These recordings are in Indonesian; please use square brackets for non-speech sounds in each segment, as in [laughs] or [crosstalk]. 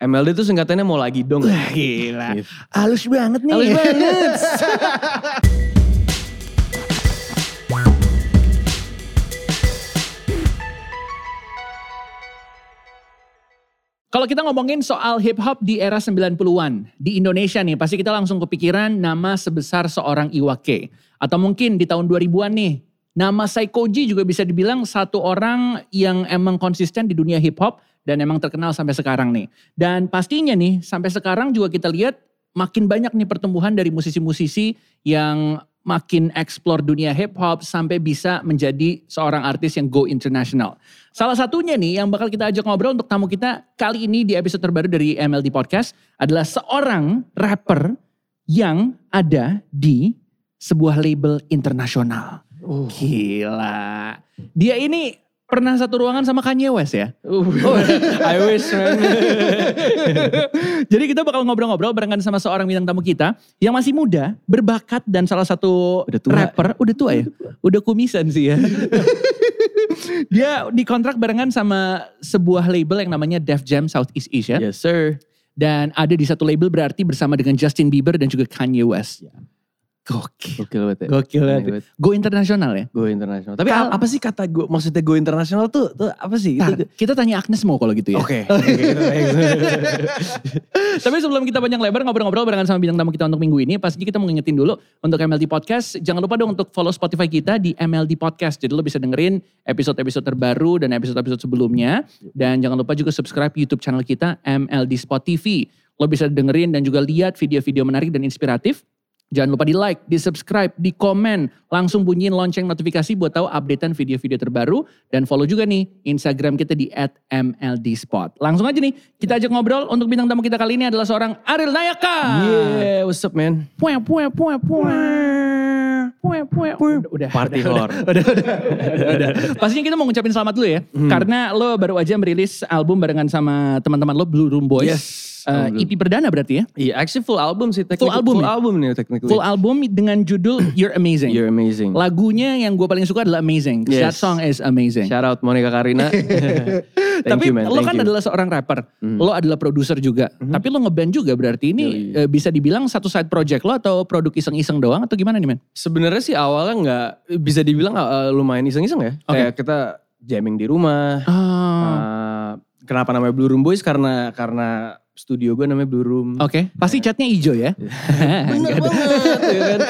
MLD tuh singkatannya mau lagi dong. [laughs] Gila. Gitu. Halus banget nih. Halus banget. [laughs] Kalau kita ngomongin soal hip hop di era 90-an di Indonesia nih, pasti kita langsung kepikiran nama sebesar seorang Iwake. Atau mungkin di tahun 2000-an nih, nama Saikoji juga bisa dibilang satu orang yang emang konsisten di dunia hip hop dan emang terkenal sampai sekarang nih. Dan pastinya nih, sampai sekarang juga kita lihat makin banyak nih pertumbuhan dari musisi-musisi yang makin explore dunia hip hop sampai bisa menjadi seorang artis yang go international. Salah satunya nih yang bakal kita ajak ngobrol untuk tamu kita kali ini di episode terbaru dari MLD Podcast adalah seorang rapper yang ada di sebuah label internasional. Gila. Dia ini pernah satu ruangan sama Kanye West ya? Uh, [laughs] I wish man. [laughs] Jadi kita bakal ngobrol-ngobrol barengan sama seorang bintang tamu kita yang masih muda, berbakat dan salah satu Udah tua. rapper, udah tua ya? Udah kumisan sih ya. [laughs] Dia dikontrak barengan sama sebuah label yang namanya Def Jam Southeast Asia. yes sir. Dan ada di satu label berarti bersama dengan Justin Bieber dan juga Kanye West. Gokil. Gokil banget ya. Gokil banget. Go internasional ya? Go internasional. Tapi Kal- apa sih kata go, maksudnya go internasional tuh, tuh apa sih? Itu- kita tanya Agnes mau kalau gitu ya. Oke. [laughs] Oke, gitu, [laughs] Tapi sebelum kita panjang lebar ngobrol-ngobrol barengan sama bintang tamu kita untuk minggu ini, pasti kita mau ngingetin dulu untuk MLD Podcast. Jangan lupa dong untuk follow Spotify kita di MLD Podcast. Jadi lo bisa dengerin episode-episode terbaru dan episode-episode sebelumnya. Dan jangan lupa juga subscribe YouTube channel kita MLD Spot TV. Lo bisa dengerin dan juga lihat video-video menarik dan inspiratif. Jangan lupa di like, di subscribe, di komen. Langsung bunyiin lonceng notifikasi buat tahu updatean video-video terbaru. Dan follow juga nih Instagram kita di @mldspot. Langsung aja nih, kita ajak ngobrol untuk bintang tamu kita kali ini adalah seorang Ariel Nayaka. Yeah, what's up man? Pueh, pueh, pueh, pueh. Pueh, pueh. Udah, udah. Party udah, hard. Udah, udah, udah, udah. [laughs] Pastinya kita mau ngucapin selamat dulu ya. Karena lo baru aja merilis album barengan sama teman-teman lo Blue Room Boys. Yes. Eh, EP perdana berarti ya. Iya, actually full album sih. technically. album Full ya? album nih technically. Full album dengan judul [clears throat] You're Amazing. You're amazing. Lagunya yang gue paling suka adalah Amazing. 'cause That Yes. song is amazing. Shout out Monica Karina. [laughs] Thank Tapi you man. lo Thank kan you. adalah seorang rapper. Lo adalah produser juga. Tapi lo ngeband juga berarti ini eh, bisa dibilang satu side project lo atau produk iseng-iseng doang atau gimana nih men? Sebenarnya sih awalnya nggak bisa dibilang uh, lumayan iseng-iseng ya. Oke. Kayak kita jamming di rumah. Ah. Uh, kenapa namanya Blue Room Boys? Karena karena studio gue namanya Blue Room. Oke, pasti catnya hijau ya. [laughs] Bener banget ya kan.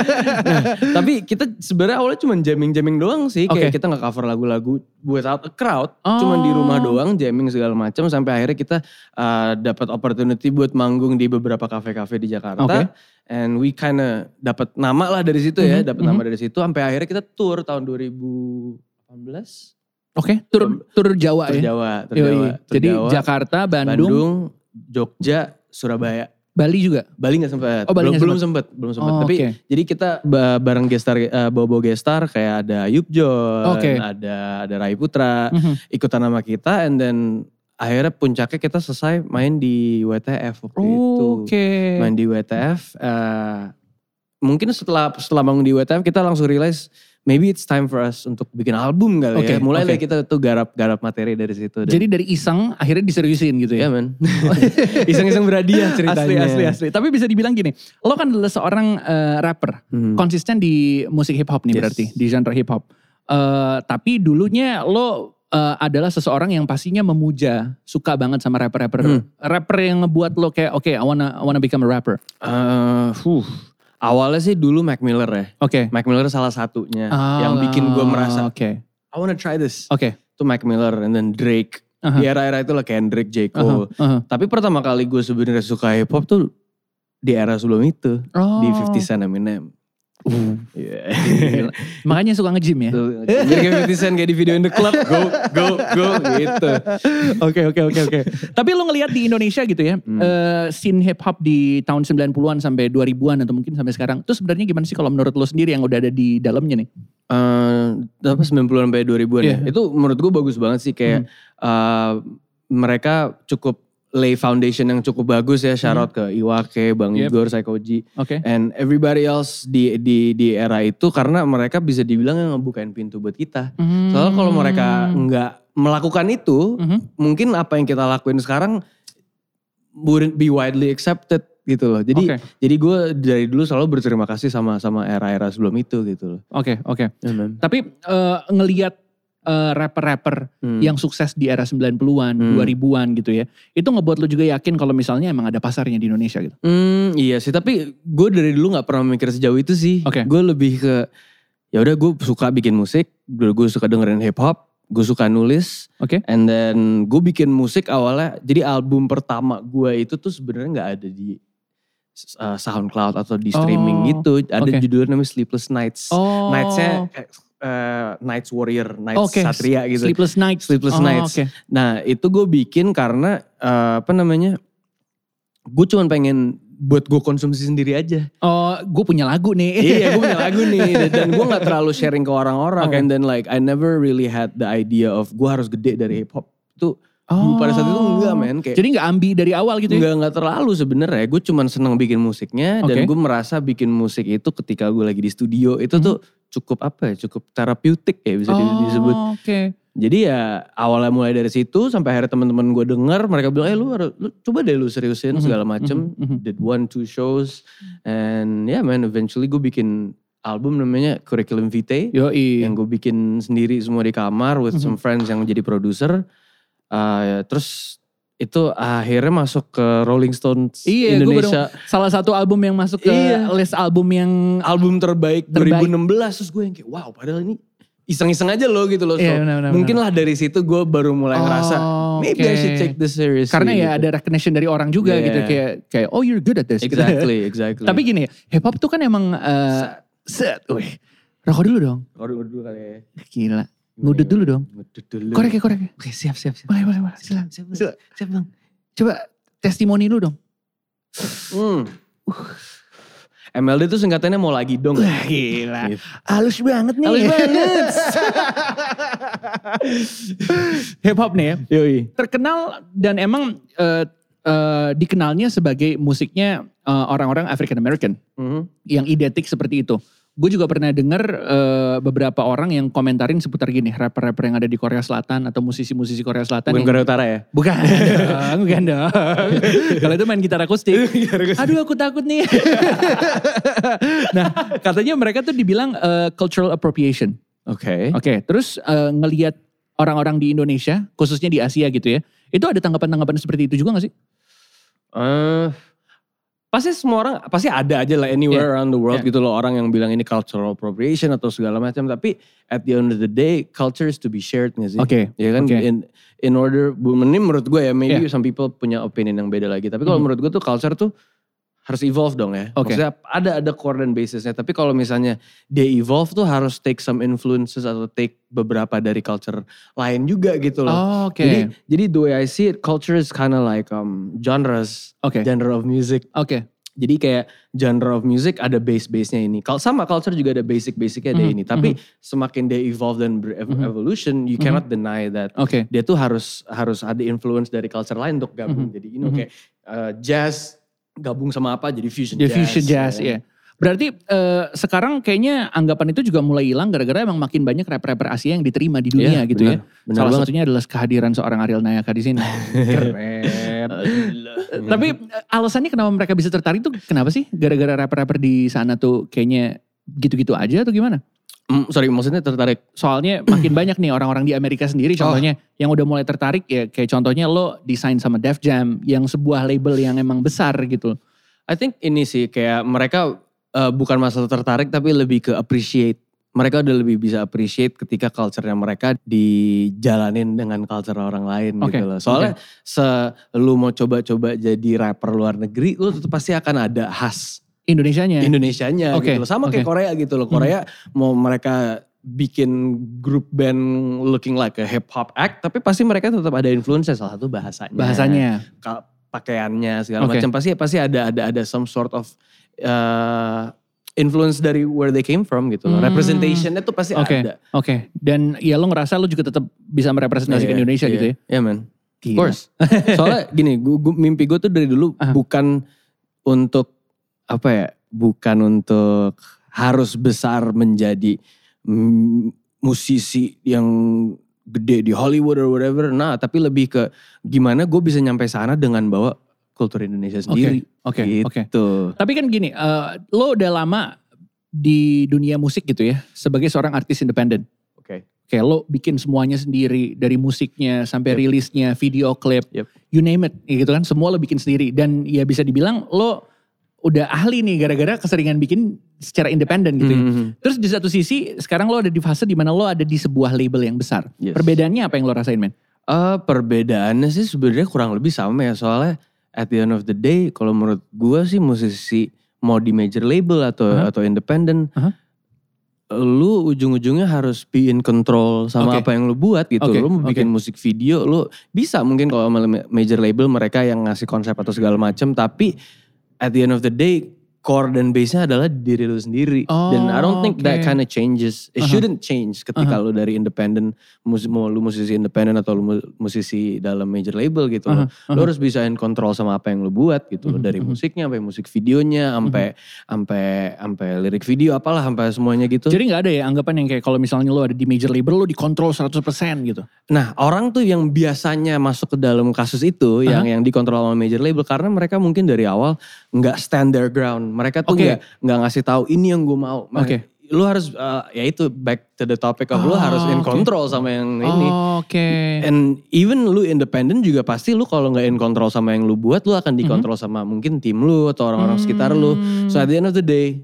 Nah, tapi kita sebenarnya awalnya cuma jamming-jamming doang sih. Kayak kita nggak cover lagu-lagu without a crowd. Oh. Cuman di rumah doang jamming segala macam sampai akhirnya kita uh, dapat opportunity buat manggung di beberapa kafe-kafe di Jakarta. Oke. And we kinda dapat nama lah dari situ ya, Mhm, dapat nama dari situ sampai akhirnya kita tour tahun 2018. Oke, tur tur Jawa Tur ya. Jawa, tur Yoi. Jawa. tur Jadi Jawa, Jakarta, Bandung, Bandung, Jogja, Surabaya. Bali juga. Bali gak sempet. Oh, Bali belum, belum sempet. Belum sempet. Oh, Tapi oke. jadi kita ba- bareng gestar, uh, bawa-bawa gestar kayak ada Ayub John, Oke. ada ada Rai Putra, Mhm. ikutan nama kita and then akhirnya puncaknya kita selesai main di WTF waktu itu. Oke. Main di WTF. uh, mungkin setelah setelah bangun di WTF kita langsung realize maybe it's time for us untuk bikin album kali Oke, ya. Mulai oke. lah kita tuh garap-garap materi dari situ. Dan- Jadi dari iseng akhirnya diseriusin gitu ya. ya men. [laughs] Iseng-iseng berhadiah ceritanya. Asli, asli, asli. Tapi bisa dibilang gini, lo kan adalah seorang eh, rapper, Hmm. konsisten di musik hip hop nih Yes. berarti, di genre hip hop. Eh, tapi dulunya lo eh, adalah seseorang yang pastinya memuja, suka banget sama rapper-rapper. Hmm. Rapper yang ngebuat lo kayak, oke, I wanna, I wanna become a rapper. Huh. Awalnya sih dulu Mac Miller ya. Oke. Mac Miller salah satunya Ah, yang bikin gue merasa Oke. I wanna try this. Oke. Itu Mac Miller and then Drake. Aha. Di era-era itu lah Kendrick, J. Cole. Aha, aha. Tapi pertama kali gue sebenarnya suka hip hop tuh di era sebelum itu. Oh. Di 50 Cent Eminem. Uh, Yeah. Makanya suka nge-gym ya? Jadi kayak 50 Cent kayak di video in the club. Go, go, go gitu. Oke oke oke oke. Tapi lu ngelihat di Indonesia gitu ya, Hmm. eh, scene hip hop di tahun 90-an sampai 2000-an atau mungkin sampai sekarang. Itu sebenarnya gimana sih kalau menurut lu sendiri yang udah ada di dalamnya nih? Eh, apa 90-an sampai 2000-an Iya. ya. Itu menurut gue bagus banget sih kayak eh, mereka cukup lay foundation yang cukup bagus ya. Shout out ke Iwake, Bang Yep. Igor, Saikoji. Oke. And everybody else di di di era itu karena mereka bisa dibilang yang ngebukain pintu buat kita. Soalnya kalau mereka nggak melakukan itu, Mhm. mungkin apa yang kita lakuin sekarang wouldn't be widely accepted gitu loh. Jadi Oke. jadi gue dari dulu selalu berterima kasih sama sama era-era sebelum itu gitu loh. Oke, oke. Ya, man. Tapi eh, ngelihat eh, rapper-rapper Hmm. yang sukses di era 90-an, Hmm. 2000-an gitu ya. Itu ngebuat lu juga yakin kalau misalnya emang ada pasarnya di Indonesia gitu. Hmm, iya sih, tapi gue dari dulu nggak pernah mikir sejauh itu sih. Oke. Gue lebih ke ya udah gue suka bikin musik, gue suka dengerin hip hop, gue suka nulis, Oke. and then gue bikin musik awalnya. Jadi album pertama gue itu tuh sebenarnya nggak ada di uh, SoundCloud atau di streaming Oh, gitu. Ada oke. judulnya namanya Sleepless Nights. Oh. Nights-nya kayak, uh, Nights Warrior, Nights Oke, Satria gitu. Sleepless Nights. Sleepless Oh, Nights. Oke. Nah itu gue bikin karena uh, apa namanya? Gue cuman pengen buat gue konsumsi sendiri aja. Oh, gue punya lagu nih. iya gue punya lagu nih [laughs] dan, dan gue nggak terlalu sharing ke orang-orang. Oke. And then like I never really had the idea of gue harus gede dari hip hop. Itu Oh. pada saat itu enggak men. Kayak Jadi nggak ambi dari awal gitu ya? Enggak enggak terlalu sebenarnya. Gue cuman seneng bikin musiknya dan Oke. gue merasa bikin musik itu ketika gue lagi di studio itu Mhm. tuh cukup apa ya? Cukup terapeutik ya bisa Oh, disebut. Oke. Jadi ya awalnya mulai dari situ sampai akhirnya teman-teman gue denger mereka bilang eh lu harus lu coba deh lu seriusin Mhm, segala macem. mhm, mhm. Did one two shows and yeah man eventually gue bikin album namanya Curriculum Vitae Yoi. yang gue bikin sendiri semua di kamar with Mhm. some friends yang jadi produser. Uh, terus itu akhirnya masuk ke Rolling Stones Iya, Indonesia Salah satu album yang masuk ke Iya. list album yang album terbaik, Terbaik. 2016 terus gue yang kayak wow padahal ini iseng-iseng aja loh gitu loh. So, Iya, benar, benar, mungkin lah dari situ gue baru mulai ngerasa Oh, maybe I should take this seriously. Karena ya gitu. ada recognition dari orang juga Yeah. gitu kayak kayak oh you're good at this. gitu. exactly, exactly. Tapi gini, hip hop tuh kan emang eh, set, wih, rokok dulu dong. Korek dulu kali ya. Gila, ngudut dulu dong. Ngudut dulu. Korek ya korek ya. Oke siap siap siap. Boleh boleh boleh. Silakan. Siap, Siap. siap bang. Coba testimoni lu dong. Hmm. MLD tuh singkatannya mau lagi dong. Wah gila. Gitu. Halus banget nih. Halus banget. [laughs] hip hop nih ya. Yoi. Terkenal dan emang eh, eh, dikenalnya sebagai musiknya eh, orang-orang African American. Mhm. yang identik seperti itu. Gue juga pernah dengar eh, beberapa orang yang komentarin seputar gini, rapper-rapper yang ada di Korea Selatan atau musisi-musisi Korea Selatan. Bukan yang- Korea Utara ya? Bukan dong, [laughs] bukan dong. [laughs] Kalau itu main gitar akustik. Aduh aku takut nih. [laughs] nah katanya mereka tuh dibilang eh, cultural appropriation. Oke. Oke, terus eh, ngelihat orang-orang di Indonesia, khususnya di Asia gitu ya, itu ada tanggapan-tanggapan seperti itu juga gak sih? Eh, pasti semua orang pasti ada aja lah anywhere around the world Yeah. gitu loh orang yang bilang ini cultural appropriation atau segala macam tapi at the end of the day culture is to be shared nggak sih? Oke, Ya kan oke. in in order ini menurut gue ya maybe some people punya opinion yang beda lagi tapi kalau Mhm. menurut gue tuh culture tuh harus evolve dong ya. Oke. Maksudnya ada ada core dan basisnya tapi kalau misalnya dia evolve tuh harus take some influences atau take beberapa dari culture lain juga gitu loh. Oh, Oke, Jadi jadi the way I see it culture is kind of like um genres oke, genre of music. oke. Jadi kayak genre of music ada base-base-nya ini. Kalau sama culture juga ada basic-basicnya ada Mhm, ini. Tapi semakin dia evolve dan berevolution, you Mhm. cannot deny that Oke. dia tuh harus harus ada influence dari culture lain untuk gabung. Mhm, Jadi you know mhm. kayak uh, jazz gabung sama apa jadi fusion jazz. fusion jazz, ya. ya. Berarti eh, sekarang kayaknya anggapan itu juga mulai hilang gara-gara emang makin banyak rapper-rapper Asia yang diterima di dunia Iya, gitu ya. benar, Benar Salah banget. satunya adalah kehadiran seorang Ariel Nayaka di sini. [laughs] Keren. Tapi eh, alasannya kenapa mereka bisa tertarik tuh kenapa sih? Gara-gara rapper-rapper di sana tuh kayaknya gitu-gitu aja atau gimana? Mm, sorry maksudnya tertarik. Soalnya makin banyak nih orang-orang di Amerika sendiri contohnya yang udah mulai tertarik ya kayak contohnya lo desain sama Def Jam yang sebuah label yang emang besar gitu. I think ini sih kayak mereka uh, bukan masalah tertarik tapi lebih ke appreciate. Mereka udah lebih bisa appreciate ketika culture-nya mereka dijalanin dengan culture orang lain Oke, gitu loh. Soalnya se lu mau coba-coba jadi rapper luar negeri, lu tetap pasti akan ada khas Indonesianya. Indonesianya Oke, gitu loh. Sama kayak oke. Korea gitu loh. Korea mau mereka bikin grup band looking like a hip hop act, tapi pasti mereka tetap ada influence salah satu bahasanya bahasanya. ka- pakaiannya segala Oke. macam pasti pasti ada ada ada some sort of uh, influence dari where they came from gitu loh. Hmm. Representationnya tuh pasti Oke. ada. Oke, dan ya lo ngerasa lo juga tetap bisa merepresentasikan Iya, Indonesia iya. gitu ya? Iya man. Of Gila. course. [laughs] Soalnya gini, gua, gua- mimpi gue tuh dari dulu Aha. bukan untuk apa ya, bukan untuk harus besar menjadi musisi yang gede di Hollywood or whatever. Nah, tapi lebih ke gimana gue bisa nyampe sana dengan bawa kultur Indonesia sendiri. Oke, oke. Gitu. Tapi kan gini, eh, lo udah lama di dunia musik gitu ya, sebagai seorang artis independen. Oke. Kayak lo bikin semuanya sendiri, dari musiknya sampai Yep. rilisnya, video klip, Yep. you name it, ya gitu kan. Semua lo bikin sendiri. Dan ya bisa dibilang lo udah ahli nih gara-gara keseringan bikin secara independen gitu ya. Mhm. Terus di satu sisi sekarang lo ada di fase di mana lo ada di sebuah label yang besar. Yes. Perbedaannya apa yang lo rasain men? Eh, perbedaannya sih sebenarnya kurang lebih sama ya soalnya at the end of the day kalau menurut gua sih musisi mau di major label atau Aha. atau independen Aha. lu ujung-ujungnya harus be in control sama Oke. apa yang lu buat gitu. Oke, Lu mau bikin oke. musik video lu bisa mungkin kalau major label mereka yang ngasih konsep atau segala macam tapi at the end of the day core dan base-nya adalah diri lu sendiri. Dan I don't think that oke. kind of changes. It Aha. shouldn't change ketika lu dari independent, mus mau lu musisi independen atau lu mu- musisi dalam major label gitu. Aha, loh. Lu harus bisa in control sama apa yang lu buat gitu. Mhm, Dari mhm. musiknya sampai musik videonya, sampai sampai sampai lirik video apalah sampai semuanya gitu. Jadi nggak ada ya anggapan yang kayak kalau misalnya lo ada di major label lo dikontrol 100% gitu. Nah orang tuh yang biasanya masuk ke dalam kasus itu yang yang dikontrol sama major label karena mereka mungkin dari awal nggak stand their ground. Mereka tuh nggak nggak ngasih tahu ini yang gue mau. Oke. Lu harus uh, ya itu back to the topic of lu Oh, harus in control sama yang ini. Oke. And even lu independen juga pasti lu kalau nggak in control sama yang lu buat lu akan dikontrol sama mungkin tim lu atau orang-orang sekitar lu. Hmm. So at the end of the day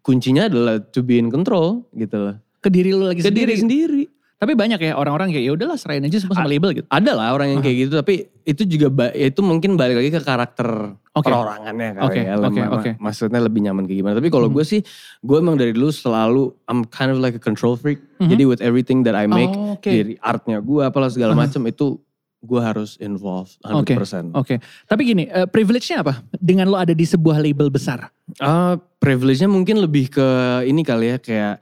kuncinya adalah to be in control gitu loh. ke diri lo lagi Ke sendiri. diri sendiri. Tapi banyak ya orang-orang kayak ya udahlah serahin aja semua sama label gitu. Ada lah orang yang kayak gitu tapi itu juga ya itu mungkin balik lagi ke karakter Oke. perorangannya kali Oke, ya. ma- oke. Maksudnya lebih nyaman kayak gimana. Tapi kalau Mhm. gue sih gue emang dari dulu selalu I'm kind of like a control freak. Mhm. Jadi with everything that I make Oh, Oke. dari artnya gue apalah segala Uh-huh. macam itu gue harus involved 100%. Oke. Tapi gini, eh, privilege-nya apa? Dengan lo ada di sebuah label besar. Ah, privilege-nya mungkin lebih ke ini kali ya kayak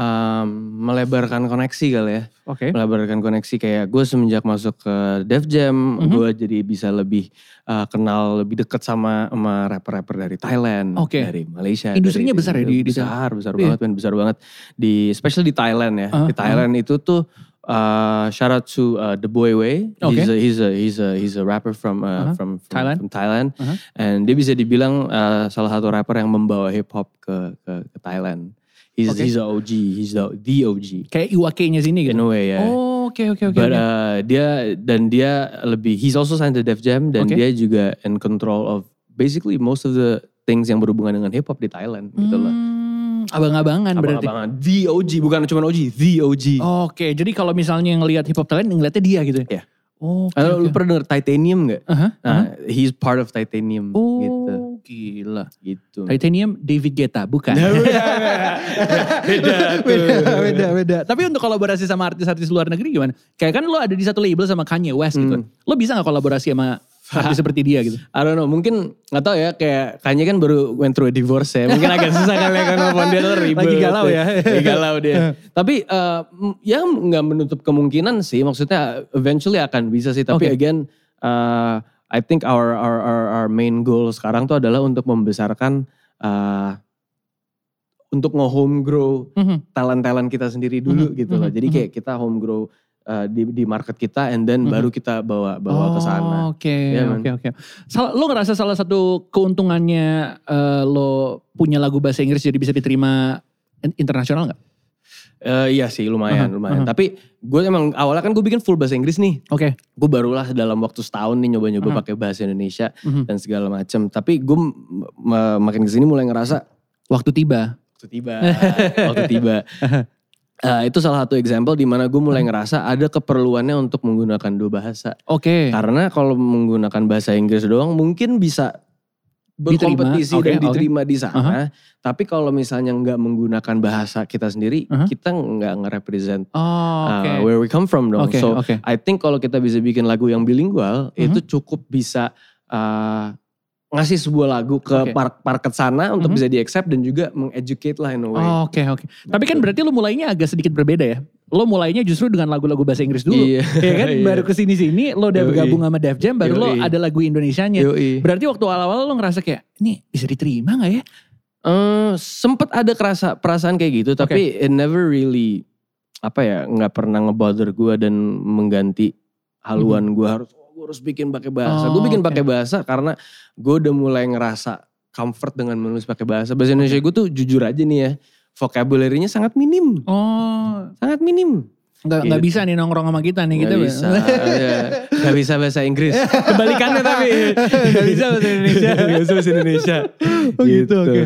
um, melebarkan koneksi kali ya. Oke. Melebarkan koneksi kayak gue semenjak masuk ke Def Jam, Mhm. gue jadi bisa lebih uh, kenal lebih dekat sama sama rapper-rapper dari Thailand, Oke. dari Malaysia. Industrinya dari- besar ya di- di besar, besar Iya. banget, besar banget. Di especially di Thailand ya. Uh, di Thailand itu tuh uh, shout out to uh, The Boy Way. Oke. He's a he's a he's a he's a rapper from uh, Uh-huh. from, from Thailand. from Thailand. Uh-huh. And dia bisa dibilang uh, salah satu rapper yang membawa hip hop ke ke, ke Thailand. He's Oke. he's OG, he's the, the OG Kayak Iwake-nya sini gitu. in a way ya. Oh, oke oke oke. But oke. uh, dia dan dia lebih he's also signed to Def Jam dan Oke. dia juga in control of basically most of the things yang berhubungan dengan hip hop di Thailand gitu loh. Hmm, abang-abangan berarti. Abang-abangan. The OG bukan cuma OG, the OG. Oke, jadi kalau misalnya ngelihat hip hop talent ngeliatnya dia gitu ya? Iya. Atau oke. lu pernah denger Titanium gak? Aha, aha. Nah, he's part of Titanium Oh, gitu. gila. Gitu. Titanium David Guetta, bukan? Nah, [laughs] beda, beda beda, beda, beda. Tapi untuk kolaborasi sama artis-artis luar negeri gimana? Kayak kan lo ada di satu label sama Kanye West gitu. Hmm. Lo bisa gak kolaborasi sama artis seperti dia gitu? I don't know, mungkin gak tahu ya kayak Kanye kan baru went through a divorce ya. Mungkin agak susah kali ya kan nelfon dia tuh ribet. Lagi galau ya. Lagi galau dia. Tapi m- ya nggak menutup kemungkinan sih. Maksudnya eventually akan bisa sih. Tapi Oke. again, eh, I think our, our our our main goal sekarang tuh adalah untuk membesarkan eh, untuk nge-home grow Mhm. talent-talent kita sendiri dulu Mhm, gitu loh. mhm, Jadi kayak kita home grow eh, di di market kita and then Mhm. baru kita bawa bawa ke sana. Oh, Oke, Iya, man. oke, oke. Salah- Lo ngerasa salah satu keuntungannya eh, lo punya lagu bahasa Inggris jadi bisa diterima in- internasional nggak? Eh, iya sih lumayan Aha, lumayan. aha. Tapi gue emang awalnya kan gue bikin full bahasa Inggris nih. Oke. Gue barulah dalam waktu setahun nih nyoba-nyoba Aha. pakai bahasa Indonesia Mhm. dan segala macam. Tapi gue makin ke sini mulai ngerasa Waktu tiba. waktu tiba, [laughs] waktu tiba. Eh, itu salah satu example di mana gue mulai ngerasa ada keperluannya untuk menggunakan dua bahasa. Oke. Karena kalau menggunakan bahasa Inggris doang mungkin bisa berkompetisi Diterima, oke, dan diterima di sana. Aha. Tapi kalau misalnya nggak menggunakan bahasa kita sendiri, Aha. kita nggak nge-represent Oh, uh, oke. where we come from dong. Oke, so oke. I think kalau kita bisa bikin lagu yang bilingual, Mhm. itu cukup bisa uh, ngasih sebuah lagu ke Oke. par- market sana untuk Mhm. bisa di-accept dan juga mengeducate lah in a way. Oh, Oke oke. Tapi kan berarti lo mulainya agak sedikit berbeda ya. Lo mulainya justru dengan lagu-lagu bahasa Inggris dulu. Iya. [laughs] Ya kan Iya. baru ke sini sini lo udah Yoi. bergabung sama Def Jam baru lo ada lagu Indonesianya. Yoi. Berarti waktu awal-awal lo ngerasa kayak ini bisa diterima gak ya? Eh, sempet ada kerasa perasaan kayak gitu, tapi it never really apa ya nggak pernah ngebother gue dan mengganti haluan gue harus gue harus bikin pakai bahasa. Oh, gue bikin oke. pakai bahasa karena gue udah mulai ngerasa comfort dengan menulis pakai bahasa. Bahasa Indonesia gue tuh jujur aja nih ya, vocabulary-nya sangat minim, Oh, sangat minim. nggak Gitu. bisa nih nongkrong sama kita nih kita. Gak bisa, ya. Gak bisa bahasa Inggris. [laughs] Kebalikannya tapi. Nggak bisa bahasa Indonesia. [laughs] Gak bisa bahasa Indonesia. Oh gitu, oke.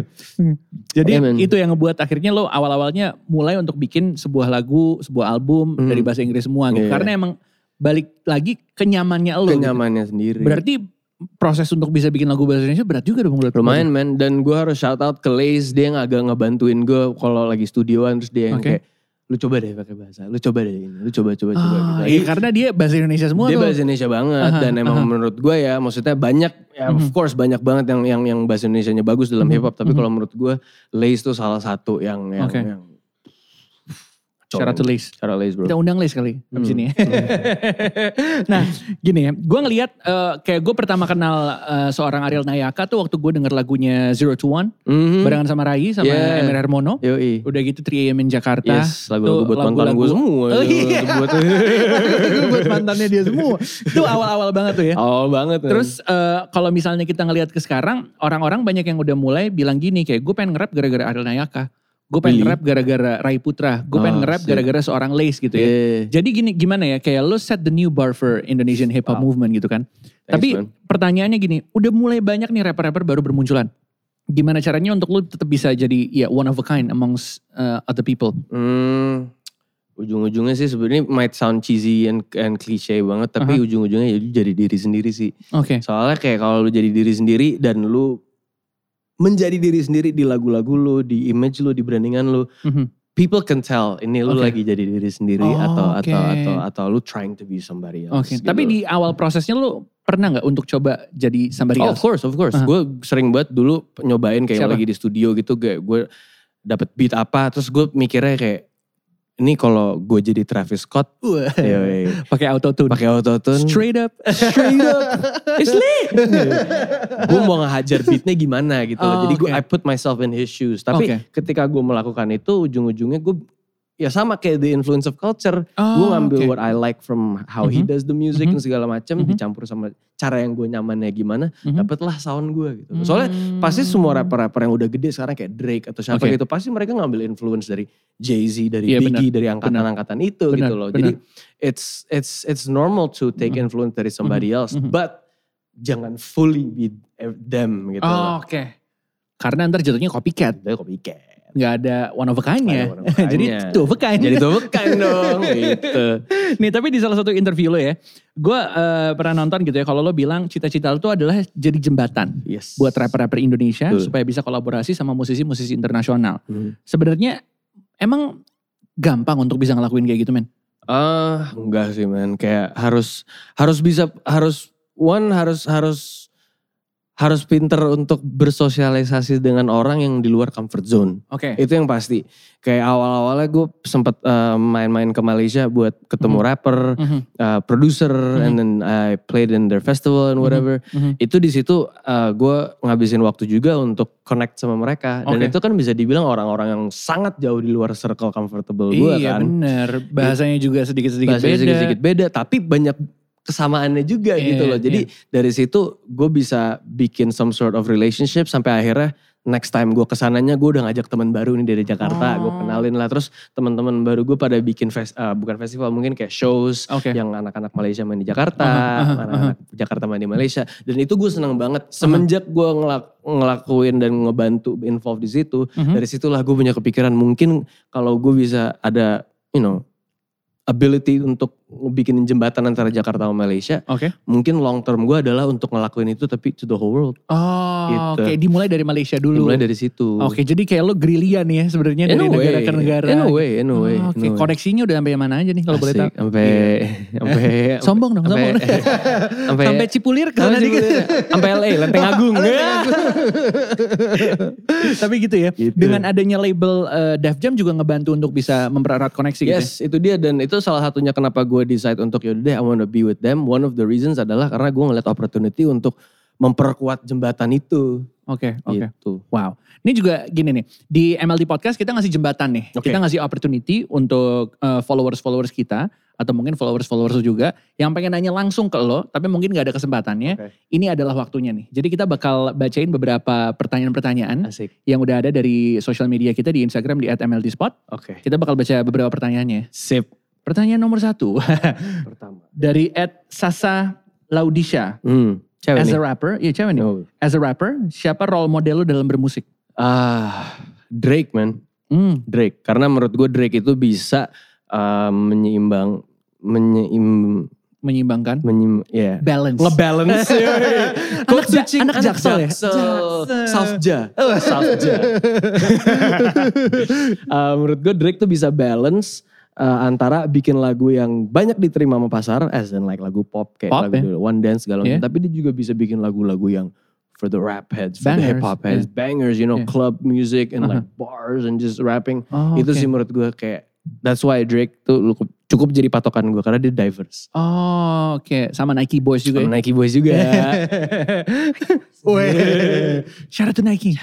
Jadi Iya, men. itu yang ngebuat akhirnya lo awal-awalnya mulai untuk bikin sebuah lagu, sebuah album Hmm. dari bahasa Inggris semua gitu. Iya. Karena emang balik lagi kenyamannya lo. gitu. Kenyamannya sendiri. Berarti proses untuk bisa bikin lagu bahasa Indonesia berat juga dong lo. Lumayan man. Dan gue harus shout out ke Lace. Dia yang agak ngebantuin gue kalau lagi studioan. Terus dia yang Oke. kayak, lu coba deh pakai bahasa. Lu coba deh ini. Lu coba, coba, coba. gitu. Ah, iya, karena dia bahasa Indonesia semua dia tuh. bahasa Indonesia banget Aha, dan emang aha. menurut gue ya maksudnya banyak ya of Mhm. course banyak banget yang yang yang bahasa Indonesianya bagus dalam Mhm, hip hop tapi mhm. kalau menurut gue Lace tuh salah satu yang yang, Oke. yang Shout out to Lace. Shout out Lace bro. Kita undang Les kali abis Hmm. ini. [laughs] nah gini ya, gue ngeliat eh, kayak gue pertama kenal eh, seorang Ariel Nayaka tuh waktu gue denger lagunya Zero to One. Mhm. Barengan sama Rai sama Yeah. Emir Hermono. Yoi. Udah gitu 3 AM in Jakarta. Yes, lagu-lagu buat mantan lagu-lagu- gue semua. Oh, iya. [laughs] buat buat mantannya dia semua. Itu awal-awal banget tuh ya. awal banget. Terus eh, kalau misalnya kita ngelihat ke sekarang, orang-orang banyak yang udah mulai bilang gini kayak gue pengen nge-rap gara-gara Ariel Nayaka. Gue pengen nge-rap gara-gara Rai Putra. Gue pengen Oh, nge-rap gara-gara seorang Lace gitu ya. Yeah. Jadi gini gimana ya kayak lo set the new bar for Indonesian hip hop Wow. movement gitu kan. Thanks, Tapi man. pertanyaannya gini, udah mulai banyak nih rapper-rapper baru bermunculan. Gimana caranya untuk lo tetap bisa jadi ya one of a kind amongst uh, other people? Hmm, ujung-ujungnya sih sebenarnya might sound cheesy and, and cliche banget tapi Aha. ujung-ujungnya ya lu jadi diri sendiri sih. Oke. Soalnya kayak kalau lu jadi diri sendiri dan lu menjadi diri sendiri di lagu-lagu lu, di image lu, di brandingan lu, Mhm. people can tell ini lu Oke. lagi jadi diri sendiri Oh, atau oke. atau atau atau lu trying to be somebody else. Oke. gitu. Tapi di awal prosesnya lo pernah nggak untuk coba jadi somebody Oh, of else? course, of course. Aha. Gue sering banget dulu nyobain kayak Siapa? lagi di studio gitu, kayak gue dapet beat apa, terus gue mikirnya kayak ini kalau gue jadi Travis Scott, Pakai auto tune. pakai autotune, Straight up. straight up, [laughs] it's lit. gue mau ngehajar beatnya gimana gitu Oh, loh. Jadi gue oke. I put myself in his shoes. Tapi Oke. ketika gue melakukan itu, ujung-ujungnya gue ya sama kayak the influence of culture. Oh, gue ngambil oke. what I like from how he Mhm. does the music Mhm. dan segala macam, Mhm. dicampur sama cara yang gue nyamannya gimana, Mhm. dapetlah sound gue gitu. Soalnya Hmm. pasti semua rapper-rapper yang udah gede sekarang kayak Drake atau siapa Oke. gitu, pasti mereka ngambil influence dari Jay-Z, dari Iya, Biggie, dari angkatan-angkatan itu Benar, gitu loh. benar. Jadi it's it's it's normal to take Mhm. influence dari somebody else, Mhm. but jangan fully be them gitu Oh. Oke. Karena ntar jatuhnya copycat. Itu copycat. Nggak ada one of a kind-nya. Nggak ada one of a Jadi kind-nya. two of a kind. Jadi dong [laughs] gitu. Nih tapi di salah satu interview lo ya. Gue eh, pernah nonton gitu ya. Kalau lo bilang cita-cita lo tuh adalah jadi jembatan. Yes. Buat rapper-rapper Indonesia. Betul. Supaya bisa kolaborasi sama musisi-musisi internasional. Hmm. Sebenarnya emang gampang untuk bisa ngelakuin kayak gitu men? Ah, enggak sih man. Kayak harus harus bisa harus one harus harus harus pinter untuk bersosialisasi dengan orang yang di luar comfort zone. Oke. Itu yang pasti. Kayak awal-awalnya gue sempet eh, main-main ke Malaysia buat ketemu Mhm. rapper, Mhm, eh, producer, Mhm. and then I played in their festival and whatever. mhm. Itu di situ gue ngabisin waktu juga untuk connect sama mereka. Dan itu kan bisa dibilang orang-orang yang sangat jauh di luar circle comfortable gue Iya kan. bener. Bahasanya juga sedikit-sedikit Bahasanya beda. sedikit-sedikit beda, tapi banyak kesamaannya juga Iya, gitu loh. Jadi dari situ gue bisa bikin some sort of relationship sampai akhirnya next time gue ke sananya gue udah ngajak teman baru nih dari Jakarta, gue Oh. kenalin lah. Terus teman-teman baru gue pada bikin fes- eh, bukan festival mungkin kayak shows Oke. yang anak-anak Malaysia main di Jakarta, Aha, aha, anak-anak Jakarta main di Malaysia. Dan itu gue seneng banget. Semenjak gue ngelak- ngelakuin dan ngebantu involve di situ, Mhm. dari situlah gue punya kepikiran mungkin kalau gue bisa ada, you know, ability untuk bikin jembatan antara Jakarta sama Malaysia, Oke. mungkin long term gue adalah untuk ngelakuin itu tapi to the whole world. Oh, Gitu. oke. Dimulai dari Malaysia dulu. Dimulai dari situ. Oke, jadi kayak lo gerillian ya sebenarnya dari way, negara ke negara. in a way, in a way, Oh, Oke, a way. koneksinya udah sampai mana aja nih kalau boleh tahu? Sampai, [laughs] sampai, Sombong dong, sombong. sampai, sampai, Sampai Cipulir ke sana sampai, LA, [laughs] Lenteng [laughs] Agung. Tapi gitu ya. Gitu. Dengan adanya label eh, Def Jam juga ngebantu untuk bisa mempererat koneksi gitu. ya? Yes, itu dia dan itu salah satunya kenapa gue decide untuk yaudah deh I wanna be with them. One of the reasons adalah karena gue ngeliat opportunity untuk memperkuat jembatan itu. Oke, oke. Gitu. Wow. Ini juga gini nih, di MLD Podcast kita ngasih jembatan nih. Oke. Kita ngasih opportunity untuk eh, followers-followers kita atau mungkin followers-followers juga yang pengen nanya langsung ke lo, tapi mungkin gak ada kesempatannya. Oke. Ini adalah waktunya nih. Jadi kita bakal bacain beberapa pertanyaan-pertanyaan yang udah ada dari sosial media kita di Instagram di @mldspot. Oke. Kita bakal baca beberapa pertanyaannya. Sip. Pertanyaan nomor satu Pertama. [laughs] dari @sasa Laudisha. Hmm. Cewek As nih. a rapper, iya cewek nih. Oh. As a rapper, siapa role model lo dalam bermusik? Ah, Drake man. Hmm, Drake. Karena menurut gue Drake itu bisa uh, menyeimbang, menyeim, menyimbangkan. menyim, ya. Balance. Ngebalance. [laughs] Anak ja- anak Jaksel ya? Jaksel. Salfja. [laughs] Salfja. Uh, menurut gue Drake tuh bisa balance uh, antara bikin lagu yang banyak diterima sama pasar, as in like lagu pop kayak Pop, lagu ya? dulu, One Dance segala Yeah. Tapi dia juga bisa bikin lagu-lagu yang for the rap heads, for the Bangers, hip hop heads, bangers, you know, Yeah. club music and like Uh-huh. bars and just rapping. Oh, Itu oke. sih menurut gue kayak that's why Drake tuh cukup, jadi patokan gue karena dia diverse. Oh, oke. Sama Nike Boys juga Sama ya? Nike Boys juga. [laughs] Weh. Syarat tuh Nike.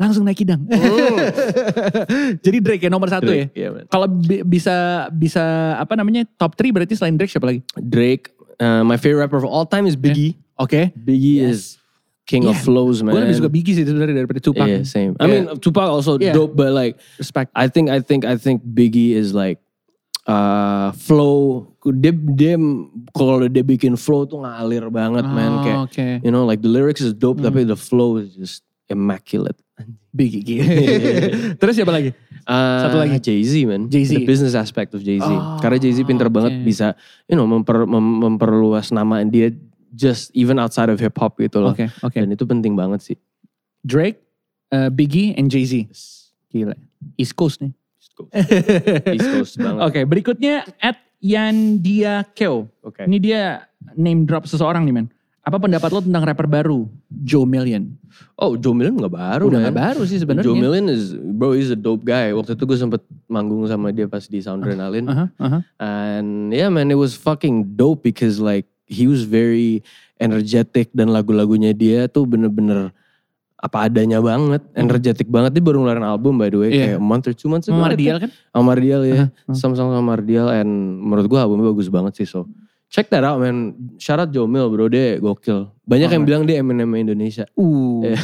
Langsung Nike dang. [laughs] Jadi Drake ya nomor satu ya? Drake, iya. Kalau bi- bisa bisa apa namanya top 3 berarti selain Drake siapa lagi? Drake, uh, my favorite rapper of all time is Biggie. Oke. Biggie is king of Yeah. flows, man. Gue lebih suka Biggie sih sebenarnya daripada Tupac. Yeah, same. I Yeah. mean, Tupac also Yeah. dope, but like, Respect. I think, I think, I think Biggie is like, uh, flow. Dia, dia kalau dia bikin flow tuh ngalir banget, man. Kayak, Oh, Oke. you know, like the lyrics is dope, Hmm. tapi the flow is just immaculate. Biggie. [laughs] [laughs] Terus siapa lagi? Uh, Satu lagi. Jay Z man. Jay-Z. The business aspect of Jay Z. Oh, Karena Jay Z pinter banget oke. bisa, you know, memper, mem- memperluas nama dia just even outside of hip hop gitu loh. Oke, oke. Dan itu penting banget sih. Drake, uh, Biggie, and Jay-Z. Gila. East Coast nih. East Coast, East Coast [laughs] banget. Oke, berikutnya at Yandia Keo. Oke. Ini dia name drop seseorang nih men. Apa pendapat lo tentang rapper baru Joe Million? Oh, Joe Million gak baru Udah man. gak baru sih sebenarnya. Joe Million is, bro, he's a dope guy. Waktu itu gue sempet manggung sama dia pas di Soundrenalin. Aha, aha. And yeah man, it was fucking dope because like he was very energetic dan lagu-lagunya dia tuh bener-bener apa adanya banget, energetic banget. Dia baru ngeluarin album by the way, Hmm. Iya. kayak month or two months ago. Think. Mardial kan? Mardial ya, Uh-huh. sama-sama sama Mardial. And menurut gue albumnya bagus banget sih. So check that out man. Shout out Joe Mill bro, dia gokil. Banyak yang Alright. bilang dia Eminem Indonesia. Uh. [laughs]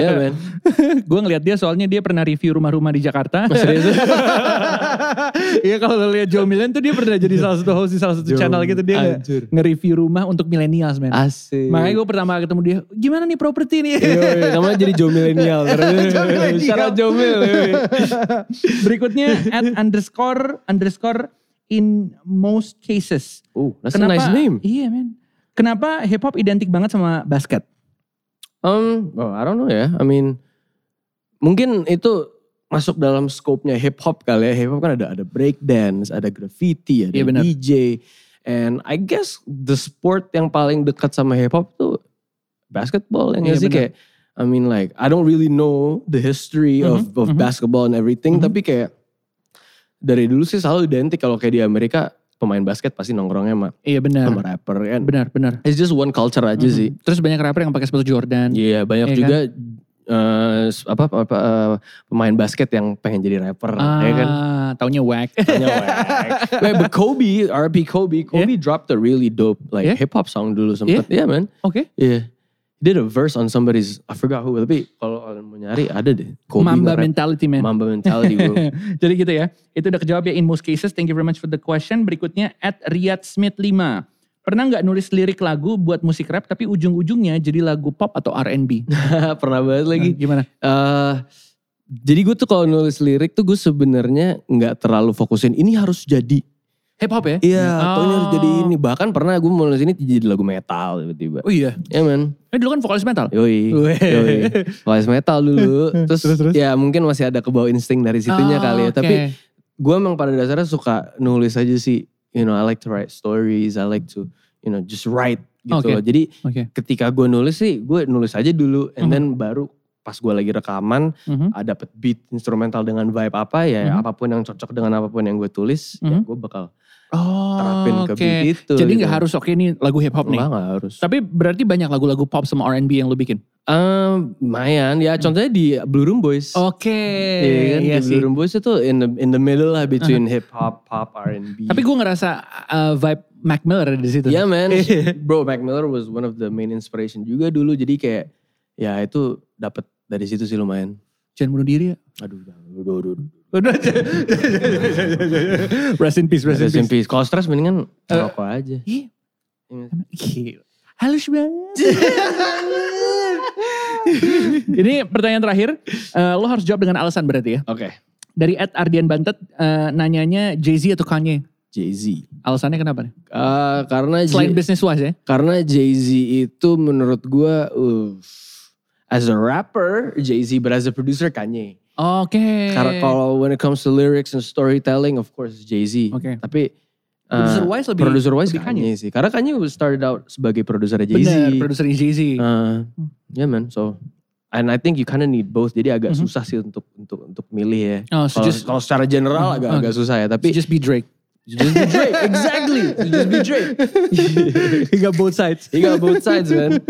Ya man. [laughs] gue ngeliat dia soalnya dia pernah review rumah-rumah di Jakarta. Serius? [laughs] Iya kalau lihat Joe Million tuh dia pernah jadi salah satu host di salah satu Joe, channel gitu dia nge-review rumah untuk millennials men. Asik. Makanya gue pertama ketemu dia, gimana nih properti nih? Yoi, namanya jadi Millennial. Shout out yoi. Berikutnya at underscore underscore in most cases. Oh, that's a nice name. Iya men. Kenapa hip hop identik banget sama basket? Um, oh, I don't know ya. I mean, mungkin itu masuk dalam scope-nya hip hop kali ya. Hip hop kan ada ada break dance, ada graffiti, ada Iya, benar. DJ. And I guess the sport yang paling dekat sama hip hop tuh basketball yang Iya, sih kayak I mean like I don't really know the history of Mhm, of mhm. basketball and everything Mhm. tapi kayak dari dulu sih selalu identik kalau kayak di Amerika pemain basket pasti nongkrongnya sama, Iya benar. sama rapper kan. Benar, benar. It's just one culture aja Mhm. sih. Terus banyak rapper yang pakai sepatu Jordan. Iya banyak Iya juga eh, apa, apa, apa, eh, pemain basket yang pengen jadi rapper, Ah, ya kan? taunya whack. [laughs] Tanya wack. Wait, but Kobe, RP Kobe, Kobe dropped a really dope like Yeah? hip hop song dulu sempet. Yeah, man. Oke. Yeah. Did a verse on somebody's, I forgot who, tapi kalau kalian mau nyari ada deh. Kobe Mamba mentality man. Mamba mentality bro. [laughs] Jadi gitu ya. Itu udah kejawab ya in most cases. Thank you very much for the question. Berikutnya at Riyad Smith 5. Pernah nggak nulis lirik lagu buat musik rap tapi ujung-ujungnya jadi lagu pop atau R&B? [laughs] Pernah banget lagi. Gimana? eh jadi gue tuh kalau nulis lirik tuh gue sebenarnya nggak terlalu fokusin ini harus jadi Hip hop ya? Iya, taunya harus jadi Oh. ini. Bahkan pernah gue nulis ini jadi lagu metal tiba-tiba. Oh iya. Ya men. Eh dulu kan vokalis metal. Yoi. Yoi. Voice metal dulu. [laughs] Terus, Terus, terus. ya mungkin masih ada kebawa insting dari situnya Oh, kali ya. oke. Tapi gue emang pada dasarnya suka nulis aja sih. You know, I like to write stories. I like to, you know, just write gitu Oke. loh. Jadi Oke. ketika gue nulis sih, gue nulis aja dulu. And Mhm. then baru pas gue lagi rekaman, Mhm. ada dapet beat instrumental dengan vibe apa ya. Mhm. Apa pun yang cocok dengan apa pun yang gue tulis, ya Mhm. gue bakal Oh, terapin ke oke. beat itu. Jadi gitu. nggak harus oke ini lagu hip hop nih. Enggak, nggak harus. Tapi berarti banyak lagu-lagu pop sama R&B yang lu bikin. Eh, lumayan ya contohnya di Blue Room Boys. Oke, Iya kan iya di sih. Blue Room Boys itu in the in the middle lah between hip hop, pop, R&B. Tapi gue ngerasa uh, vibe Mac Miller ada di situ. Yeah man, [laughs] bro Mac Miller was one of the main inspiration juga dulu. Jadi kayak ya itu dapat dari situ sih lumayan. Jangan bunuh diri ya. Aduh, jangan. aduh, aduh, aduh. Udah [laughs] Rest in peace, rest, Rest in peace. peace. Kalau stres mendingan ngerokok aja. Ih, Iya. Gila. Halus banget. [laughs] Ini pertanyaan terakhir. Eh, lo harus jawab dengan alasan berarti ya. Oke. Dari Ed Ardian Bantet eh, nanyanya Jay-Z atau Kanye? Jay-Z. Alasannya kenapa nih? Eh, karena Selain business wise ya? karena Jay-Z itu menurut gua uh, as a rapper Jay-Z but as a producer Kanye. Oke. Karena kalau when it comes to lyrics and storytelling of course Jay-Z. Oke. Tapi uh, Producer wise lebih- producer wise lebih Kanye, sih. Karena Kanye started out sebagai produser Bener, Jay-Z. produsernya Jay-Z. Uh, yeah man, so and I think you kind of need both. Jadi agak Mhm. susah sih untuk untuk untuk milih ya. Oh, so Kalau just- kalau secara general Mhm. agak Oh. agak susah ya. Tapi just be Drake. Just be Drake, exactly. Just be Drake. [laughs] He got both sides. He got both sides man.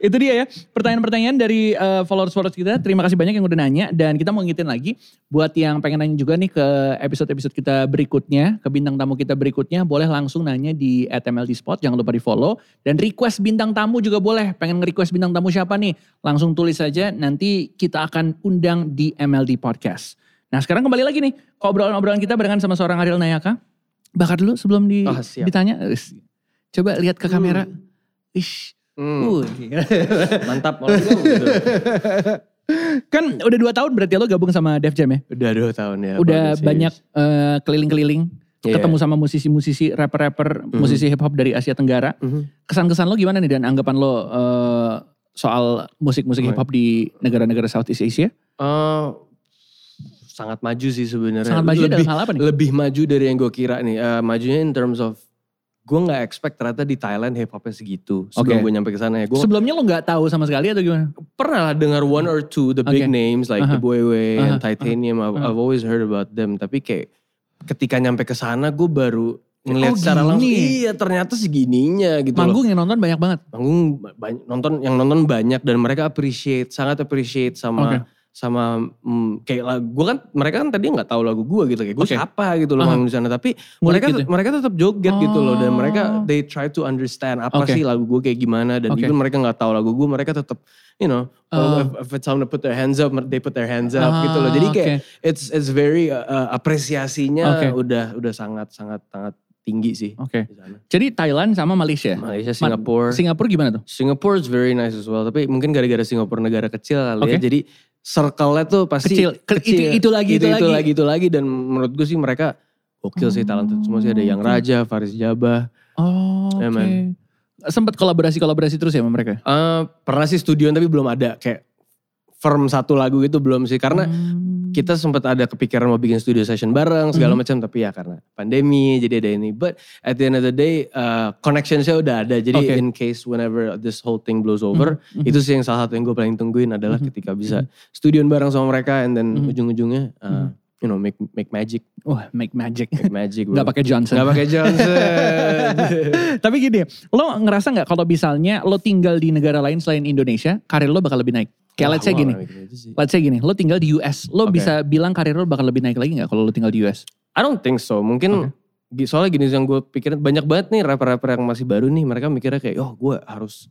Itu dia ya, pertanyaan-pertanyaan dari eh, followers-followers kita. Terima kasih banyak yang udah nanya. Dan kita mau ngingetin lagi, buat yang pengen nanya juga nih ke episode-episode kita berikutnya, ke bintang tamu kita berikutnya, boleh langsung nanya di @mld Spot, jangan lupa di follow. Dan request bintang tamu juga boleh, pengen nge-request bintang tamu siapa nih? Langsung tulis saja, nanti kita akan undang di MLD Podcast. Nah sekarang kembali lagi nih, ke obrolan-obrolan kita barengan sama seorang Ariel Nayaka. Bakar dulu sebelum di, Oh, siap. ditanya. Coba lihat ke kamera. Ish. Hmm, Uh, mantap kalau gitu. [laughs] kan udah dua tahun berarti lo gabung sama Def Jam ya? Udah dua tahun ya. udah banyak eh, keliling-keliling, Iya. ketemu sama musisi-musisi, rapper-rapper, musisi hip hop dari Asia Tenggara. Mhm. Kesan-kesan lo gimana nih dan anggapan lo eh, soal musik-musik hip hop di negara-negara Southeast Asia? Eh, sangat maju sih sebenarnya. Sangat maju lebih, dalam hal apa nih? Lebih maju dari yang gue kira nih. Eh, majunya in terms of gue nggak expect ternyata di Thailand hip hopnya segitu sebelum Oke. gue nyampe ke sana ya. Gue Sebelumnya lo nggak tahu sama sekali atau gimana? pernah lah dengar one or two the big Oke. names like Aha. the Boyway Aha, and Titanium. I've, aha. I've always heard about them. Tapi kayak ketika nyampe ke sana gue baru ngeliat Oh, secara langsung. gini. Iya ternyata segininya gitu loh. Manggung yang nonton banyak banget. Manggung banyak, nonton yang nonton banyak dan mereka appreciate sangat appreciate sama Oke. Sama mm, kayak lagu gue kan mereka kan tadi nggak tahu lagu gue gitu kayak gue Oke. siapa gitu loh Aha. manggung di sana tapi Ngulik mereka gitu. mereka tetap joget gitu loh dan mereka Oh. they try to understand apa Oke. sih lagu gue kayak gimana dan Oke. even mereka nggak tahu lagu gue mereka tetap you know Oh. kalau if, if it's time to put their hands up they put their hands up Ah, gitu loh jadi kayak oke. it's it's very uh, uh, apresiasinya Oke. udah udah sangat sangat sangat tinggi sih Oke. di sana Jadi Thailand sama Malaysia. Malaysia Ma- Singapura Singapura gimana tuh? Singapore is very nice as well. Tapi mungkin gara-gara Singapura negara kecil kali Oke. ya. Jadi circle-nya tuh pasti Kecil. Ke- itu- itu lagi, itu itu, lagi. lagi, itu lagi. Dan menurut gue sih mereka gokil sih talented semua sih. Ada Yang. Raja, Faris Jabah. Oh, Ya, oke. man. Sempat kolaborasi-kolaborasi terus ya sama mereka? Eh, pernah sih studioan tapi belum ada kayak firm satu lagu gitu belum sih. Karena Hmm. Kita sempat ada kepikiran mau bikin studio session bareng segala Mhm. macam. Tapi ya karena pandemi jadi ada ini. But at the end of the day uh, connectionsnya udah ada. Jadi Oke. in case whenever this whole thing blows over. Mhm. Itu sih yang salah satu yang gue paling tungguin adalah Mhm. ketika bisa studioan bareng sama mereka and then Mhm. ujung-ujungnya uh, Mhm. You know make make magic, Wah, make magic. make magic. [laughs] bro. Gak pakai Johnson. Nggak pakai Johnson. [laughs] Tapi gini, lo ngerasa nggak kalau misalnya lo tinggal di negara lain selain Indonesia, karir lo bakal lebih naik? Kayak let's say gini, nggak mikir itu sih. let's say gini, lo tinggal di US, lo Oke. bisa bilang karir lo bakal lebih naik lagi nggak kalau lo tinggal di US? I don't think so. Mungkin gi- soalnya gini yang gue pikirin banyak banget nih rapper-rapper yang masih baru nih mereka mikirnya kayak oh gue harus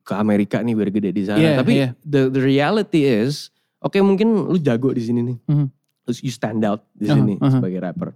ke Amerika nih biar gede di sana. Iya, Tapi iya. the the reality is oke mungkin lu jago di sini nih. Mhm. Terus you stand out di sini aha. sebagai rapper.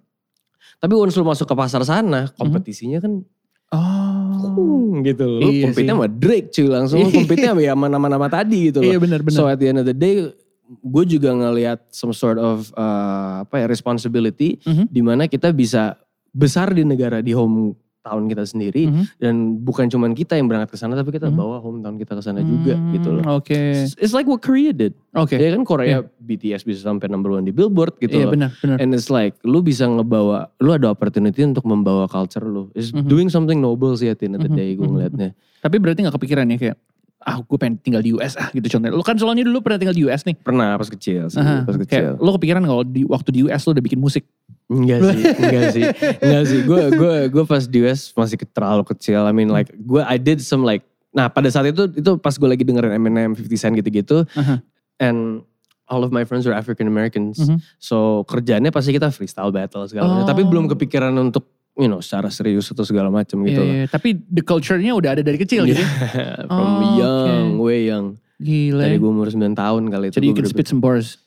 Tapi once lu masuk ke pasar sana, kompetisinya kan Oh, Hmm, gitu loh. Iya compete sih. sama Drake cuy langsung. Lu compete sama ya sama nama-nama tadi gitu loh. iya benar-benar. So at the end of the day, gue juga ngelihat some sort of uh, apa ya responsibility Mhm. di mana kita bisa besar di negara di home town kita sendiri Mhm. dan bukan cuman kita yang berangkat ke sana tapi kita Mhm. bawa hometown kita ke sana juga Hmm, gitu loh. Oke, It's, it's like what Korea did. oke. Ya kan Korea BTS bisa sampai number one di Billboard gitu Iya loh. benar, benar. And it's like lu bisa ngebawa, lu ada opportunity untuk membawa culture lu. It's Mhm. doing something noble sih at the end of the Mhm, day gue mhm, ngeliatnya. Tapi berarti gak kepikiran ya kayak, ah gue pengen tinggal di US ah gitu contohnya. Lo kan soalnya dulu pernah tinggal di US nih. Pernah pas kecil sih, Aha, pas kayak kecil. lo kepikiran kalau di waktu di US lo udah bikin musik. Enggak sih, enggak sih, enggak sih. Gue gue gue pas di US masih terlalu kecil. I mean like gue I did some like Nah pada saat itu itu pas gue lagi dengerin Eminem, 50 Cent gitu-gitu, Aha. and all of my friends were African Americans, Mhm. so kerjaannya pasti kita freestyle battle segala macam. Oh. Tapi belum kepikiran untuk you know secara serius atau segala macam gitu. Iya, loh. iya. Tapi the culture-nya udah ada dari kecil gitu. [laughs] From Oh, young, oke. way young. Gila. Dari gue umur 9 tahun kali itu. Jadi you can spit some bars.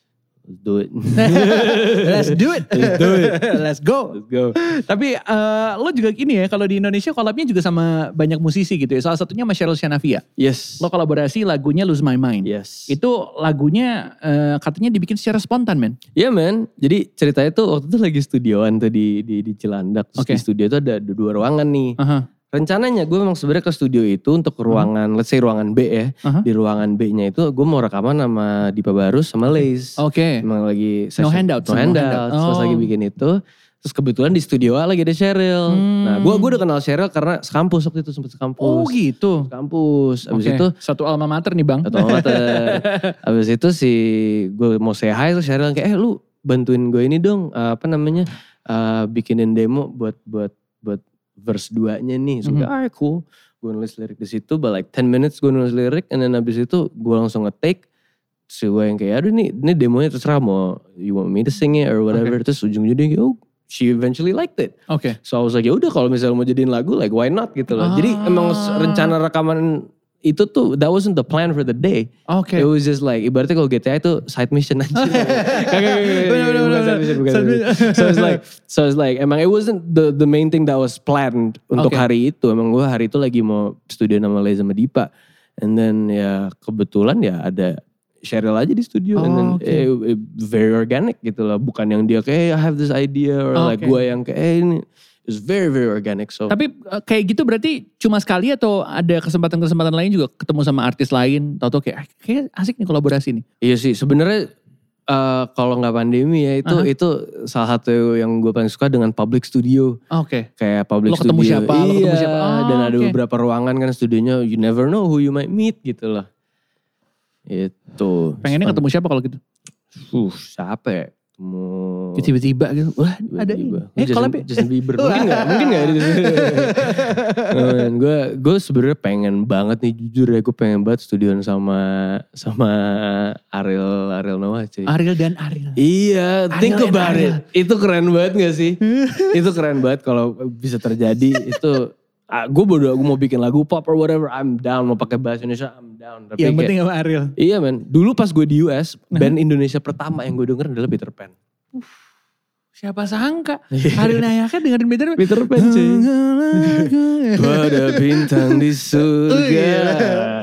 Bener-bener, Do it. [laughs] Let's do it. Let's do it. [laughs] Let's go. Let's go. Tapi eh, lo juga gini ya, kalau di Indonesia collabnya juga sama banyak musisi gitu ya. Salah satunya sama Cheryl Shanavia. Yes. Lo kolaborasi lagunya Lose My Mind. Yes. Itu lagunya eh, katanya dibikin secara spontan men. Iya men, jadi ceritanya tuh waktu itu lagi studioan tuh di di, di Cilandak. Terus Oke. di studio tuh ada dua ruangan nih. Aha. Rencananya gue memang sebenarnya ke studio itu untuk ruangan, let's say ruangan B ya. Aha. Di ruangan B-nya itu gue mau rekaman sama Dipa Barus sama Lace. Oke. Emang lagi No handouts, No no handouts. handout. Terus Oh. lagi bikin itu. Terus kebetulan di studio A lagi ada Cheryl. Hmm. Nah gue gue udah kenal Cheryl karena sekampus waktu itu sempet sekampus. Oh gitu. Kampus. Abis Oke. itu Satu alma mater nih bang. atau [laughs] Abis itu si gue mau say hi terus Cheryl kayak eh lu bantuin gue ini dong apa namanya eh, bikinin demo buat buat buat verse 2-nya nih. So Mhm. gue alright cool. Gue nulis lirik di situ but like 10 minutes gue nulis lirik and then abis itu gue langsung nge-take si gue yang kayak aduh nih ini demonya terserah mau you want me to sing it or whatever terus ujung-ujungnya dia kayak oh she eventually liked it. Oke. So I was like ya udah kalau misalnya mau jadiin lagu like why not gitu loh. Jadi emang Ah. rencana rekaman itu tuh that wasn't the plan for the day. Oke. It was just like ibaratnya kalau GTA itu side mission aja. So it's like so it's like emang it wasn't the the main thing that was planned untuk Oke. hari itu. Emang gue hari itu lagi mau studio nama Leza sama Dipa. And then ya kebetulan ya ada Cheryl aja di studio and then Oh, oke. eh, eh, very organic gitu lah. Bukan yang dia kayak "Hey, I have this idea or like Oke. gue yang kayak eh, ini it's very very organic. So Tapi eh, kayak gitu berarti cuma sekali atau ada kesempatan-kesempatan lain juga ketemu sama artis lain? Tahu-tahu kayak, "Ah, kayak asik nih kolaborasi nih. Iya sih, sebenarnya eh, kalau nggak pandemi ya itu Aha. itu salah satu yang gue paling suka dengan public studio Oke. kayak public Lo ketemu studio. siapa, lo iya, ketemu siapa. Oh, dan ada beberapa ruangan kan studionya you never know who you might meet gitu loh. Itu. Pengennya ketemu siapa kalau gitu? Uh, siapa ya? Ketemu Tiba-tiba gitu. Wah ada ini. tiba-tiba. Eh Justin, ya? Justin Bieber. Mungkin gak? Mungkin gak? gue gue sebenarnya pengen banget nih jujur ya gue pengen banget studioan sama sama Ariel Ariel Noah cuy. Ariel dan Ariel. Iya, Ariel think about Ariel. it. Itu keren banget gak sih? [laughs] itu keren banget kalau bisa terjadi. itu gue bodo, gue mau bikin lagu pop or whatever, I'm down. Mau pakai bahasa Indonesia, I'm down. Tapi Yang kayak- penting sama Ariel. Iya men, dulu pas gue di US, band Indonesia pertama yang gue denger adalah Peter Pan. Siapa sangka Ariel Nayaka dengerin Peter Pan. Peter Pan cuy. Pada bintang di surga.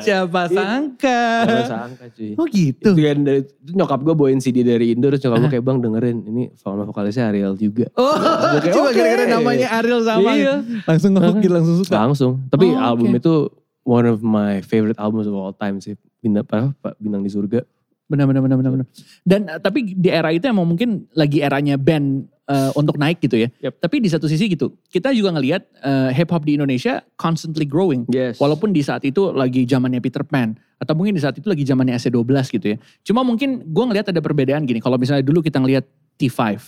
Siapa sangka. Gue sangka cuy. Oh gitu. Itu, kan dari, itu nyokap gue bawain CD dari Indo, terus nyokap gue kayak bang dengerin. Ini sama vokalisnya Ariel juga. Oh, cuma oke. gara-gara namanya Ariel sama. Iya. Langsung ngehook gitu, langsung suka. Langsung. Tapi Oh, album itu one of my favorite albums of all time sih. Bintang, apa, Pak? Bintang di surga. Benar benar benar benar. benar. Dan eh, tapi di era itu emang mungkin lagi eranya band eh, untuk naik gitu ya. Yep. Tapi di satu sisi gitu, kita juga ngelihat eh, hip hop di Indonesia constantly growing. Yes. Walaupun di saat itu lagi zamannya Peter Pan atau mungkin di saat itu lagi zamannya AC12 gitu ya. Cuma mungkin gue ngelihat ada perbedaan gini. Kalau misalnya dulu kita ngelihat T5,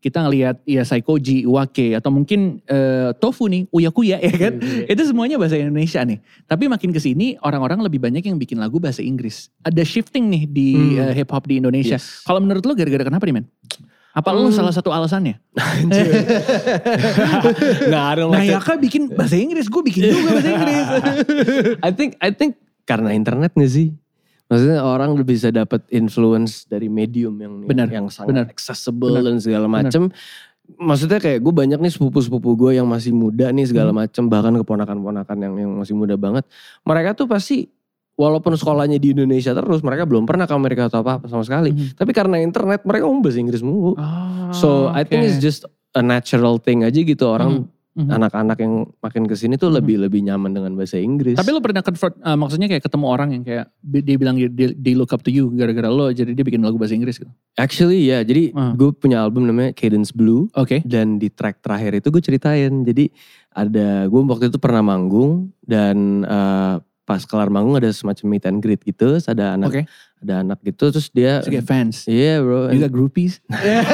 kita ngelihat ya Saikoji, Iwake atau mungkin eh, Tofu nih, Uyakuya ya kan. Iya. Itu semuanya bahasa Indonesia nih. Tapi makin ke sini orang-orang lebih banyak yang bikin lagu bahasa Inggris. Ada shifting nih di Hmm. eh, hip hop di Indonesia. Yes. Kalau menurut lo gara-gara kenapa nih men? Apa lo Hmm. salah satu alasannya? nah, I don't like that. Nayaka bikin bahasa Inggris, gue bikin juga bahasa Inggris. [laughs] I think I think karena internet gak sih? Maksudnya orang lebih bisa dapat influence dari medium yang Benar, yang sangat benar. accessible Benar, dan segala macem. Maksudnya kayak gue banyak nih sepupu-sepupu gue yang masih muda nih segala Hmm. macem bahkan keponakan-ponakan yang yang masih muda banget. Mereka tuh pasti walaupun sekolahnya di Indonesia terus mereka belum pernah ke Amerika atau apa sama sekali. Mhm. Tapi karena internet mereka ngomong bahasa Inggris mulu. Oh, so I think it's just a natural thing aja gitu orang Mhm. anak-anak yang makin ke sini tuh lebih lebih nyaman dengan bahasa Inggris. Tapi lo pernah convert, eh, maksudnya kayak ketemu orang yang kayak dia bilang dia, they look up to you gara-gara lo jadi dia bikin lagu bahasa Inggris gitu. Actually ya, jadi Ah. gue punya album namanya Cadence Blue Oke. dan di track terakhir itu gue ceritain. Jadi ada gue waktu itu pernah manggung dan eh, pas kelar manggung ada semacam meet and greet gitu, terus ada anak Oke. ada anak gitu terus dia So get fans. Iya bro. You got groupies?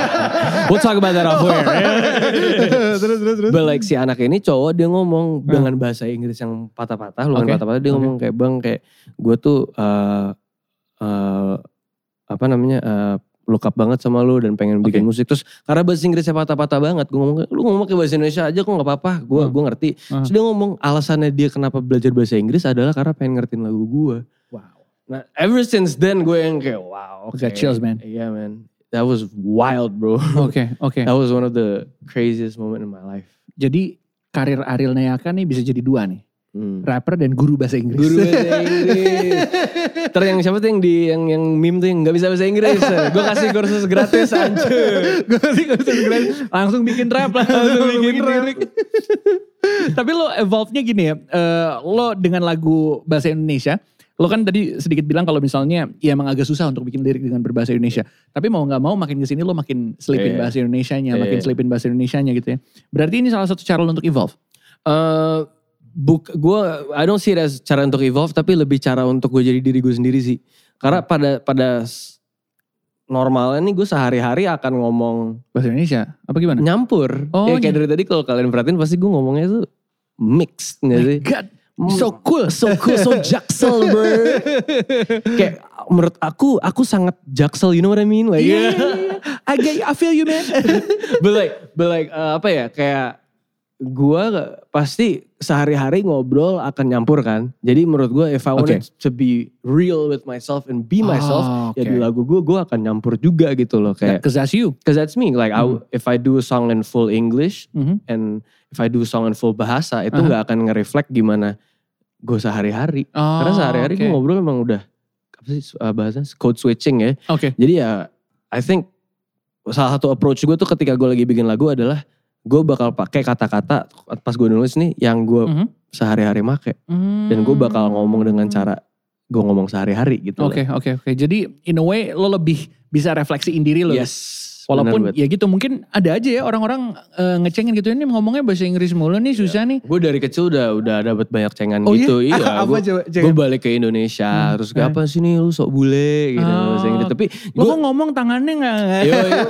[laughs] We'll talk about that off air. [laughs] terus terus terus. But like si anak ini cowok dia ngomong dengan bahasa Inggris yang patah-patah, lumayan Oke. patah-patah dia Oke. ngomong kayak bang kayak gue tuh eh eh, apa namanya eh look up banget sama lu dan pengen bikin Oke. musik terus karena bahasa Inggrisnya patah-patah banget gue ngomong lu ngomong kayak bahasa Indonesia aja kok nggak apa-apa gue Hmm. gue ngerti Hmm. terus dia ngomong alasannya dia kenapa belajar bahasa Inggris adalah karena pengen ngertiin lagu gue Wow. nah ever since then gue yang kayak wow oke Got chills, man. iya man that was wild bro Oke oke. that was one of the craziest moment in my life Jadi karir Ariel Nayaka nih bisa jadi dua nih. Hmm. Rapper dan guru bahasa Inggris. Guru bahasa [laughs] Inggris. Terus yang siapa tuh yang di yang yang meme tuh yang nggak bisa bahasa Inggris. [laughs] gue kasih kursus gratis anjir. Gue sih gak bisa bilang, langsung bikin rap lah. Langsung bikin lirik. [laughs] Tapi lo evolve-nya gini ya. eh, lo dengan lagu bahasa Indonesia. Lo kan tadi sedikit bilang kalau misalnya ya emang agak susah untuk bikin lirik dengan berbahasa Indonesia. Tapi mau nggak mau makin ke sini lo makin selipin Iya. bahasa Indonesianya, Iya. makin selipin bahasa Indonesianya gitu ya. Berarti ini salah satu cara lo untuk evolve. Eh buk gue I don't see it as cara untuk evolve tapi lebih cara untuk gue jadi diri gue sendiri sih. Karena pada pada normalnya nih gue sehari-hari akan ngomong Bahasa Indonesia? Apa gimana? nyampur. Oh, ya, kayak dari tadi kalau kalian perhatiin pasti gue ngomongnya tuh mix nggak sih? God, Mm. so cool. [laughs] so cool, so jaksel bro. Kayak menurut aku, aku sangat jaksel, you know what I mean? Like, Iya, iya, iya. I get, I feel you man. [laughs] but like, but like uh, apa ya? Kayak gua pasti sehari-hari ngobrol akan nyampur kan. Jadi menurut gua if I wanted to be real with myself and be myself, Oh, ya oke. di lagu gua gua akan nyampur juga gitu loh kayak. Cause that's you. Cause that's me. Like I, if I do a song in full English Mhm. and if I do a song in full bahasa itu Aha. nggak akan nge-reflect gimana gue sehari-hari. Oh, Karena sehari-hari oke. gue ngobrol emang udah apa sih uh, bahasanya code switching ya. Oke. Jadi ya I think salah satu approach gue tuh ketika gue lagi bikin lagu adalah gue bakal pakai kata-kata pas gue nulis nih yang gue Mhm. sehari-hari make dan gue bakal ngomong dengan cara gue ngomong sehari-hari gitu. Oke oke oke. Jadi in a way lo lebih bisa refleksiin diri lo. Yes. Walaupun ya gitu mungkin ada aja ya orang-orang eh, ngecengin gitu ini ngomongnya bahasa Inggris mulu nih susah nih. Gue dari kecil udah udah dapat banyak cengan Oh iya? gitu. Iya. [laughs] Apa gue balik ke Indonesia terus kayak apa sih nih lu sok bule gitu Oh. bahasa Inggris. Tapi gue kok ngomong tangannya nggak? yo, yo,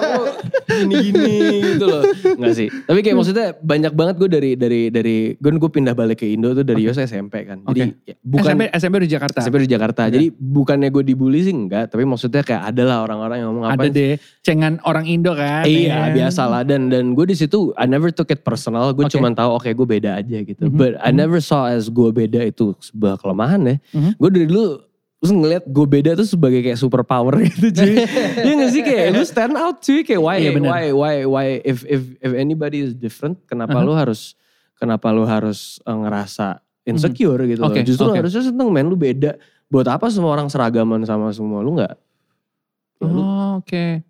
gini-gini gitu loh. Enggak sih. Tapi kayak maksudnya banyak banget gue dari dari dari gue gue pindah balik ke Indo tuh dari Yos SMP kan. Jadi Oke. ya, bukan SMP SMP di Jakarta. SMP di Jakarta. Jadi bukannya gue dibully sih enggak, tapi maksudnya kayak ada lah orang-orang yang ngomong apa Ada deh cengan orang Indo kan. Iya ya. biasa lah dan dan gue di situ I never took it personal gue Oke. cuma tahu oke gue beda aja gitu Mhm, but I never saw as gue beda itu sebuah kelemahan ya Mhm. gue dari dulu terus ngeliat gue beda tuh sebagai kayak super power [laughs] gitu cuy Iya gak sih kayak lu stand out cuy kayak why Iya, bener. why why why if if if anybody is different kenapa Uh-huh. lu harus kenapa lu harus eh, ngerasa insecure gitu Oke, loh justru oke. harusnya seneng men lu beda buat apa semua orang seragaman sama semua lu nggak ya Oh, Oke.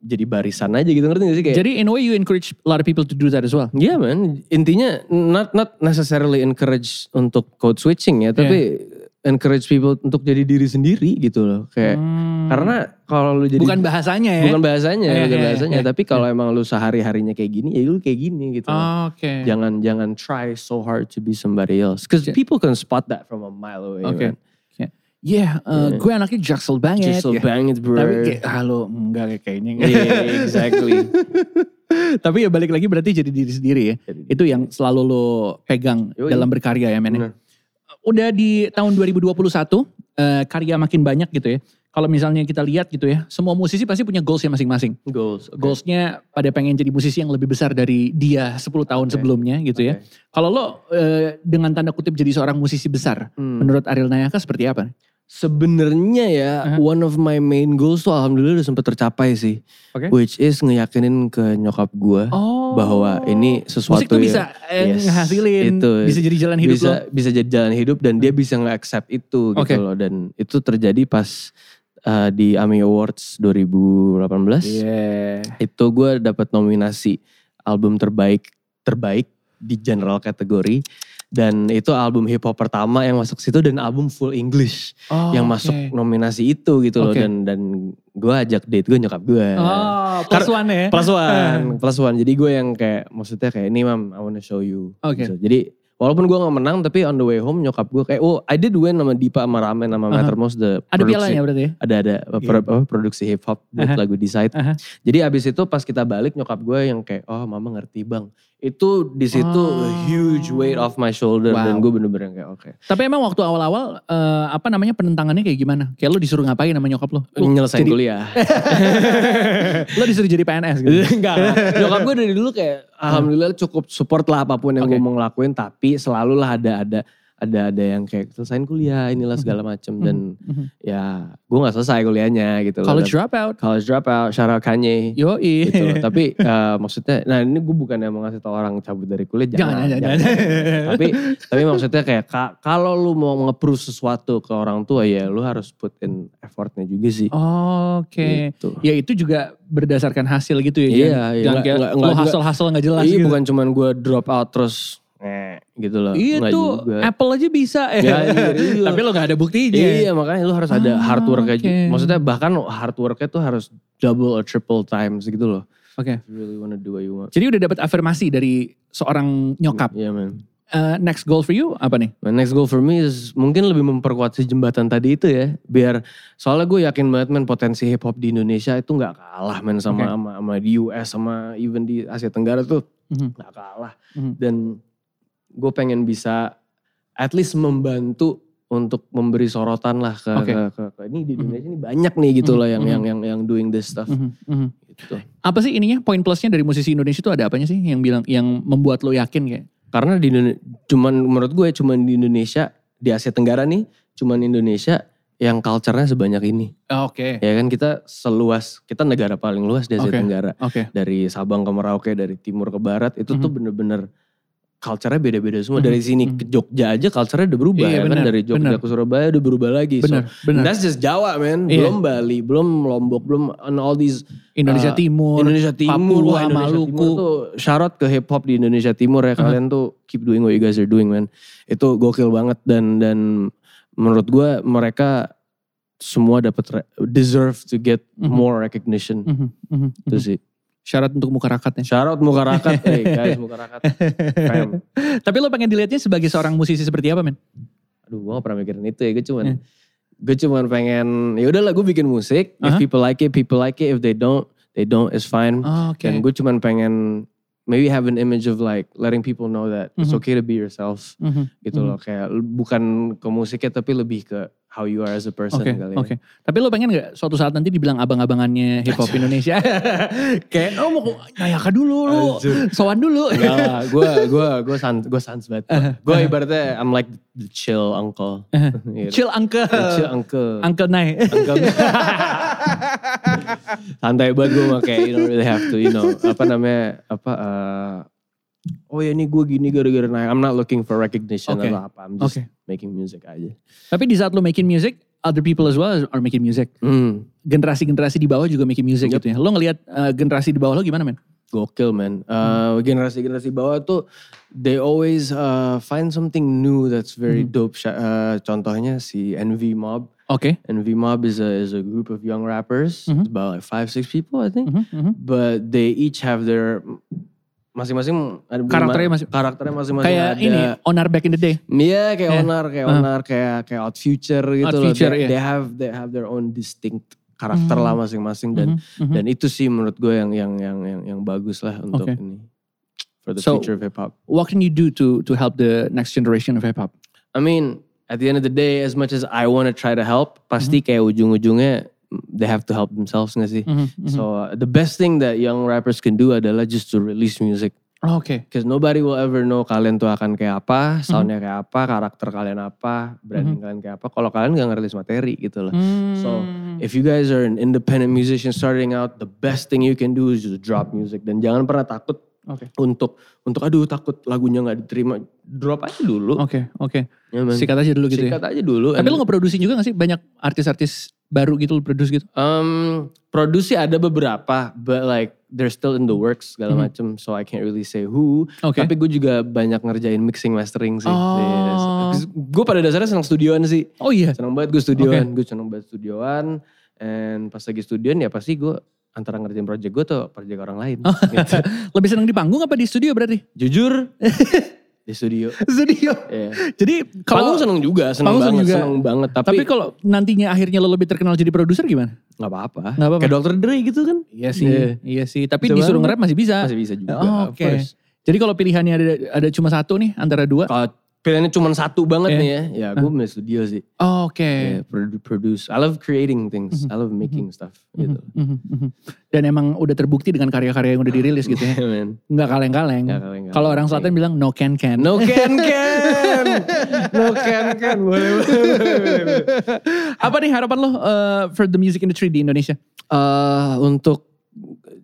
Jadi barisan aja gitu ngerti gak sih kayak Jadi in a way you encourage a lot of people to do that as well. Iya man, intinya not not necessarily encourage untuk code switching ya, tapi encourage people untuk jadi diri sendiri gitu loh. Kayak Hmm. karena kalau lu jadi bukan bahasanya ya. bukan bahasanya, Eh, bukan eh, bahasanya, eh, tapi kalau emang lu sehari harinya kayak gini, ya lu kayak gini gitu. Oh, Oke. Jangan jangan try so hard to be somebody else, because people can spot that from a mile away. Oke. man. Iya, eh, gue anaknya jaksel banget. So ya. banget bro. Tapi kayak, halo, enggak kayak kayaknya. Yeah, exactly. [laughs] Tapi ya balik lagi berarti jadi diri sendiri ya. Itu yang selalu lo pegang Yoi. dalam berkarya ya men. ya. Bener. Udah di tahun 2021 eh, karya makin banyak gitu ya. Kalau misalnya kita lihat gitu ya, semua musisi pasti punya goalsnya masing-masing. Goals. oke. Goalsnya pada pengen jadi musisi yang lebih besar dari dia 10 tahun Oke. sebelumnya gitu ya. Oke. Kalau lo eh, dengan tanda kutip jadi seorang musisi besar, Hmm. menurut Ariel Nayaka seperti apa? Sebenarnya ya, Uh-huh. one of my main goals tuh alhamdulillah udah sempet tercapai sih. Oke. Which is ngeyakinin ke nyokap gue Oh. bahwa ini sesuatu musik tuh yang- bisa eh, Yes, ngehasilin, itu. bisa jadi jalan hidup bisa lo. Bisa jadi jalan hidup dan dia bisa nge-accept itu gitu Oke. loh dan itu terjadi pas uh, di AMI Awards 2018 Iya. itu gue dapat nominasi album terbaik terbaik di general kategori dan itu album hip hop pertama yang masuk situ dan album full English Oh, yang masuk nominasi itu gitu loh dan dan gue ajak date gue nyokap gue Oh, plus one ya? plus one plus one jadi gue yang kayak maksudnya kayak ini mam I wanna show you Oke. Gitu. jadi walaupun gue gak menang tapi on the way home nyokap gue kayak oh I did win sama Dipa sama Ramen sama Aha. Mattermost the Ada pialanya berarti ya? ada ada pro- apa, produksi hip hop buat Aha. lagu Decide. Aha. Jadi abis itu pas kita balik nyokap gue yang kayak oh mama ngerti bang. Itu di situ Oh. a huge weight off my shoulder dan Wow. gue bener-bener kayak oke. Tapi emang waktu awal-awal eh, apa namanya penentangannya kayak gimana? Kayak lo disuruh ngapain sama nyokap lo? Lo Nyelesain jadi- kuliah. [laughs] lo disuruh jadi PNS gitu. [laughs] Enggak. Nyokap gue dari dulu kayak alhamdulillah cukup support lah apa pun yang Oke. gue mau ngelakuin tapi selalu lah ada ada ada ada yang kayak selesain kuliah inilah segala macem dan Mhm. ya gue nggak selesai kuliahnya gitu loh. College Dan- dropout. college dropout, shout out Kanye. Yoi. gitu loh. Tapi eh, maksudnya, nah ini gue bukan yang mau ngasih tau orang cabut dari kuliah, Jangan, jangan. jangan, jangan. tapi tapi maksudnya kayak ka- kalau lu mau nge-prove sesuatu ke orang tua ya lu harus put in effortnya juga sih. Oke. Gitu. Ya itu juga berdasarkan hasil gitu ya. Iya, jangan, iya. jangan Nggak- kayak nggak- nggak juga- hasil-hasil gak jelas Iya gitu. bukan cuman gue drop out terus eh, gitu loh. Iya Nggak tuh juga. Apple aja bisa. [laughs] Ya, iya, [laughs] iya. Tapi lo gak ada buktinya. Iya makanya lu harus ada Ah, hard work aja. Maksudnya bahkan hard worknya tuh harus double or triple times gitu loh. Oke. You really wanna do what you want. Jadi udah dapat afirmasi dari seorang nyokap. Iya man. Eh, next goal for you apa nih? My next goal for me is mungkin lebih memperkuat si jembatan tadi itu ya. Biar soalnya gue yakin banget men potensi hip hop di Indonesia itu nggak kalah men sama, Oke. sama sama di US sama even di Asia Tenggara tuh Mhm. nggak kalah. Mhm. Dan gue pengen bisa at least membantu untuk memberi sorotan lah ke, Oke. ke, ke- ke- ini di Indonesia ini banyak nih gitu Mhm, loh yang mhm. yang yang yang doing this stuff Mhm, mhm. gitu. Apa sih ininya poin plusnya dari musisi Indonesia itu ada apanya sih yang bilang yang membuat lo yakin kayak? Karena di Indone- cuman menurut gue cuman di Indonesia di Asia Tenggara nih cuman Indonesia yang culture-nya sebanyak ini. Oke. Ya kan kita seluas, kita negara paling luas di Asia Oke. Tenggara. Oke. Dari Sabang ke Merauke, dari timur ke barat, itu tuh Mhm. bener-bener culture-nya beda-beda semua. Mhm, Dari sini mhm. ke Jogja aja culture-nya udah berubah Iya, ya kan. benar, Dari Jogja benar. ke Surabaya udah berubah lagi. Benar, So, benar. that's just Jawa man. Iya. Belum Bali, belum Lombok, belum on all these Indonesia uh, Timur, Indonesia Timur, Papua, Indonesia Maluku. Timur tuh out ke hip hop di Indonesia Timur ya. Kalian tuh keep doing what you guys are doing man. Itu gokil banget dan dan menurut gue mereka semua dapat deserve to get Mhm. more recognition. Mhm, mhm, Itu mhm. sih. Syarat untuk muka rakatnya. Shout out muka rakat, hey [laughs] guys muka rakat. Fam. Tapi lo pengen dilihatnya sebagai seorang musisi seperti apa men? Aduh gue gak pernah mikirin itu ya. Gue cuman, Iya. gue cuman pengen, ya udahlah gue bikin musik. If Aha. people like it, people like it. If they don't, they don't. It's fine. Oh, Oke. Dan gue cuman pengen maybe have an image of like letting people know that it's Mhm. okay to be yourself Mhm, gitu mhm. loh. Kayak l- bukan ke musiknya tapi lebih ke how you are as a person Oke, kali oke. ya. Tapi lo pengen gak suatu saat nanti dibilang abang-abangannya hip hop Indonesia? [laughs] Kayak lo mau nayaka dulu lu, Anjir. sowan dulu. Enggak lah, gue gue gue sans gue sans banget. Gue ibaratnya I'm like the chill uncle. Gitu. [laughs] Chill uncle. The chill uncle. Uncle Nai. Uncle. [laughs] Santai banget gue mah kayak you don't really have to you know apa namanya apa uh, oh ya ini gue gini gara-gara naik. I'm not looking for recognition Oke. atau apa. I'm just Oke. making music aja. Tapi di saat lo making music, other people as well are making music. Hmm. Generasi-generasi di bawah juga making music Yep. gitu ya. Lo ngelihat uh, generasi di bawah lo gimana men? Gokil man. Uh, Generasi-generasi bawah tuh they always uh, find something new that's very Hmm. dope. Uh, contohnya si Envy Mob. Oke. Envy Mob is a is a group of young rappers. Mhm. It's about like five six people I think. Mhm, mhm. But they each have their masing-masing ada Karakternya masih- karakternya masing-masing Kayak ada. ini, Onar back in the day. Iya kayak Yeah. Onar, kayak Uh. Onar, kayak kayak Out Future gitu loh. Future, they, iya. they have they have their own distinct karakter Hmm. lah masing-masing dan Mhm, mhm. dan itu sih menurut gue yang yang yang yang, yang bagus lah untuk Oke. ini for the So- future of hip hop. What can you do to to help the next generation of hip hop? I mean, at the end of the day, as much as I want to try to help, pasti kayak ujung-ujungnya they have to help themselves nggak sih? Mhm, mhm. So uh, the best thing that young rappers can do adalah just to release music. Oh, Oke. Because nobody will ever know kalian tuh akan kayak apa, soundnya kayak apa, karakter kalian apa, branding kalian kayak apa. Kalau kalian nggak ngerilis materi gitu loh. So Hmm. if you guys are an independent musician starting out, the best thing you can do is just drop music dan jangan pernah takut Oke. untuk untuk aduh takut lagunya nggak diterima. Drop aja dulu. Oke, oke. Ya, man. Sikat aja dulu gitu ya. Sikat aja dulu. Tapi lo ngeproduksi juga gak sih banyak artis-artis baru gitu lo produce gitu? Um, produksi ada beberapa, but like they're still in the works segala Mhm. macem, so I can't really say who. Oke. Tapi gue juga banyak ngerjain mixing mastering sih. Oh. Gue pada dasarnya senang studioan sih, Oh iya. senang banget gue studioan, gue senang banget studioan. And pas lagi studioan ya pasti gue antara ngerjain project gue tuh project orang lain. Oh. [laughs] gitu. Lebih seneng di panggung apa di studio berarti? Jujur, [laughs] di studio. [laughs] Studio. Iya. Jadi Panggung kalau seneng juga, seneng Panggung banget, juga. seneng banget. Tapi, tapi kalau nantinya akhirnya lo lebih terkenal jadi produser gimana? nggak apa-apa. Nggak apa-apa. Kayak Dr. Dre gitu kan. Iya sih, Iya. iya sih. Tapi Bisa disuruh nge-rap masih bisa. Masih bisa juga. Oh, Oke. course. Jadi kalau pilihannya ada ada cuma satu nih antara dua. Kalau pilihannya cuma satu banget Iya. nih ya, ya gue milih studio sih. Oh, Oke. Yeah, produ- produce. I love creating things. I love making stuff. Gitu. Mhm, mhm. Dan emang udah terbukti dengan karya-karya yang udah dirilis gitu ya. [laughs] Man. Nggak kaleng-kaleng. Kalau orang selatan bilang no can can. No can [laughs] can. no can can. Boleh boleh. boleh, boleh. Apa nih harapan lo uh, for the music industry di Indonesia? Eh, untuk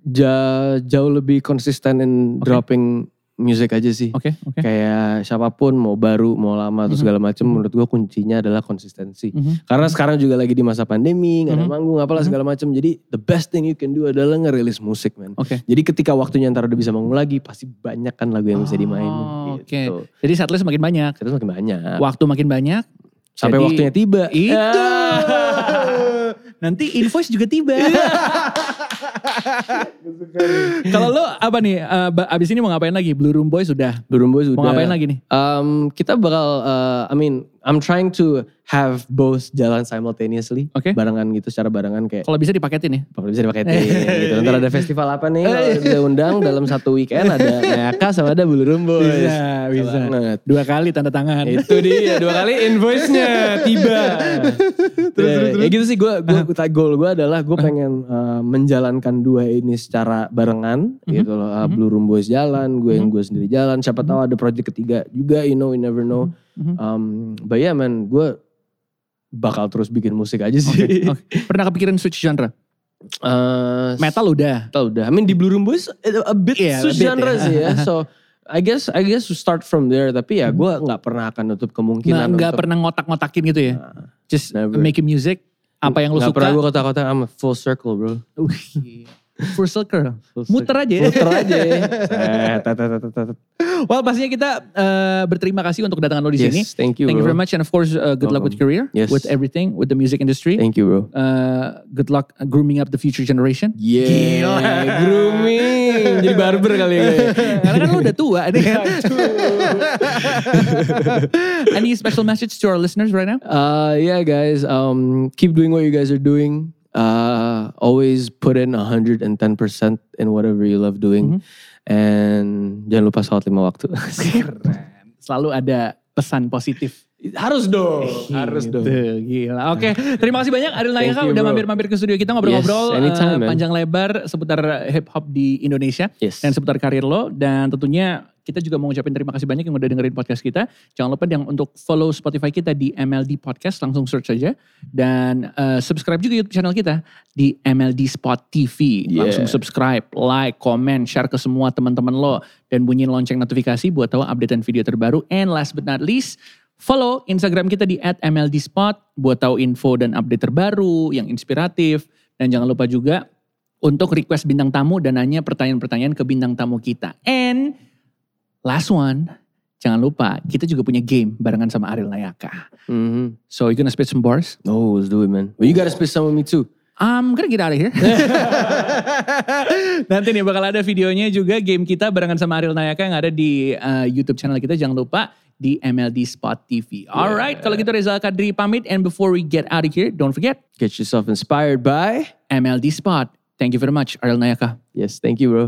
ja- jauh lebih konsisten in Oke. dropping music aja sih. Oke, oke. Kayak siapa pun mau baru mau lama atau Mhm. segala macam menurut gue kuncinya adalah konsistensi. Mhm. Karena sekarang juga lagi di masa pandemi, nggak ada Mhm. manggung apalah Mhm. segala macam. Jadi the best thing you can do adalah ngerilis musik, man. Oke. Jadi ketika waktunya ntar udah bisa manggung lagi, pasti banyak kan lagu yang bisa dimainin. Oh, Oke. Gitu. Jadi setlist makin banyak, Terus makin banyak. waktu makin banyak. Sampai jadi- waktunya tiba. Itu. [laughs] Nanti invoice juga tiba. Kalau lo apa nih? uh, abis ini mau ngapain lagi? Blue Room Boy sudah. Burung Boys Mau udah. ngapain lagi nih? Um, kita bakal, uh, I mean, I'm trying to have both jalan simultaneously. Oke. Barengan gitu, secara barengan kayak Kalau bisa dipaketin ya. Kalau bisa dipaketin gitu. Ntar ada festival apa nih kalau bisa undang dalam satu weekend ada Nayaka sama ada Bulu Boys. Bisa, bisa. Banget. Dua kali tanda tangan. Itu dia dua kali invoice-nya tiba. terus, terus, Ya gitu sih gue gue goal gue adalah gue pengen uh, menjalankan dua ini secara barengan Mhm. gitu loh. Uh, Blue Room Boys jalan, gue yang gue sendiri jalan. Siapa tahu ada project ketiga juga, you know, you never know. Mhm. Um, but yeah man, gue bakal terus bikin musik aja sih. Oke. Pernah kepikiran switch genre? Uh, Metal udah. Metal udah. I mean di Blue Room Boys a bit Iya, switch a bit genre ya. sih ya. So I guess I guess to start from there. Tapi ya gue nggak pernah akan nutup kemungkinan. nggak pernah ngotak-ngotakin gitu ya? Nah, Just never. making music. Apa yang lo nggak suka. pernah gue kota-kota I'm a full circle bro. Full circle. Muter aja ya. Muter aja. Set, tet, tet, tet, tet. Well pastinya kita eh, berterima kasih untuk kedatangan lo di sini. Thank you Thank you bro. very much and of course uh, good luck with career, Yes. with everything, with the music industry. Thank you bro. Uh, good luck grooming up the future generation. Yeah, grooming. Jadi barber kali ya. [laughs] Karena kan lo udah tua [laughs] nih. Any special message to our listeners right now? Uh, yeah, guys. Um, keep doing what you guys are doing. Uh, always put in 110% in whatever you love doing. And jangan lupa sholat lima waktu. [laughs] Selalu ada pesan positif. harus dong. harus Gitu, dong. Gila. Oke, terima kasih banyak Ariel Nayaka udah mampir-mampir ke studio kita ngobrol-ngobrol Yes, anytime, eh, man. panjang lebar seputar hip hop di Indonesia Yes. dan seputar karir lo dan tentunya kita juga mau ngucapin terima kasih banyak yang udah dengerin podcast kita. Jangan lupa yang untuk follow Spotify kita di MLD Podcast langsung search saja dan eh, subscribe juga YouTube channel kita di MLD Spot TV. Yeah. Langsung subscribe, like, comment, share ke semua teman-teman lo dan bunyiin lonceng notifikasi buat tahu updatean video terbaru. And last but not least, Follow Instagram kita di @mldspot buat tahu info dan update terbaru yang inspiratif. Dan jangan lupa juga untuk request bintang tamu dan nanya pertanyaan-pertanyaan ke bintang tamu kita. And last one, jangan lupa kita juga punya game barengan sama Ariel Nayaka. Mhm. So you gonna spit some bars? Oh, let's do it, man. Well, you gotta spit some with me too. I'm gonna get out of here. [laughs] Nanti nih bakal ada videonya juga game kita barengan sama Ariel Nayaka yang ada di uh, YouTube channel kita. Jangan lupa di MLD Spot TV. Alright, kalau gitu Reza Kadri pamit. And before we get out of here, don't forget Get yourself inspired by. MLD Spot. Thank you very much, Ariel Nayaka. Yes, thank you, bro.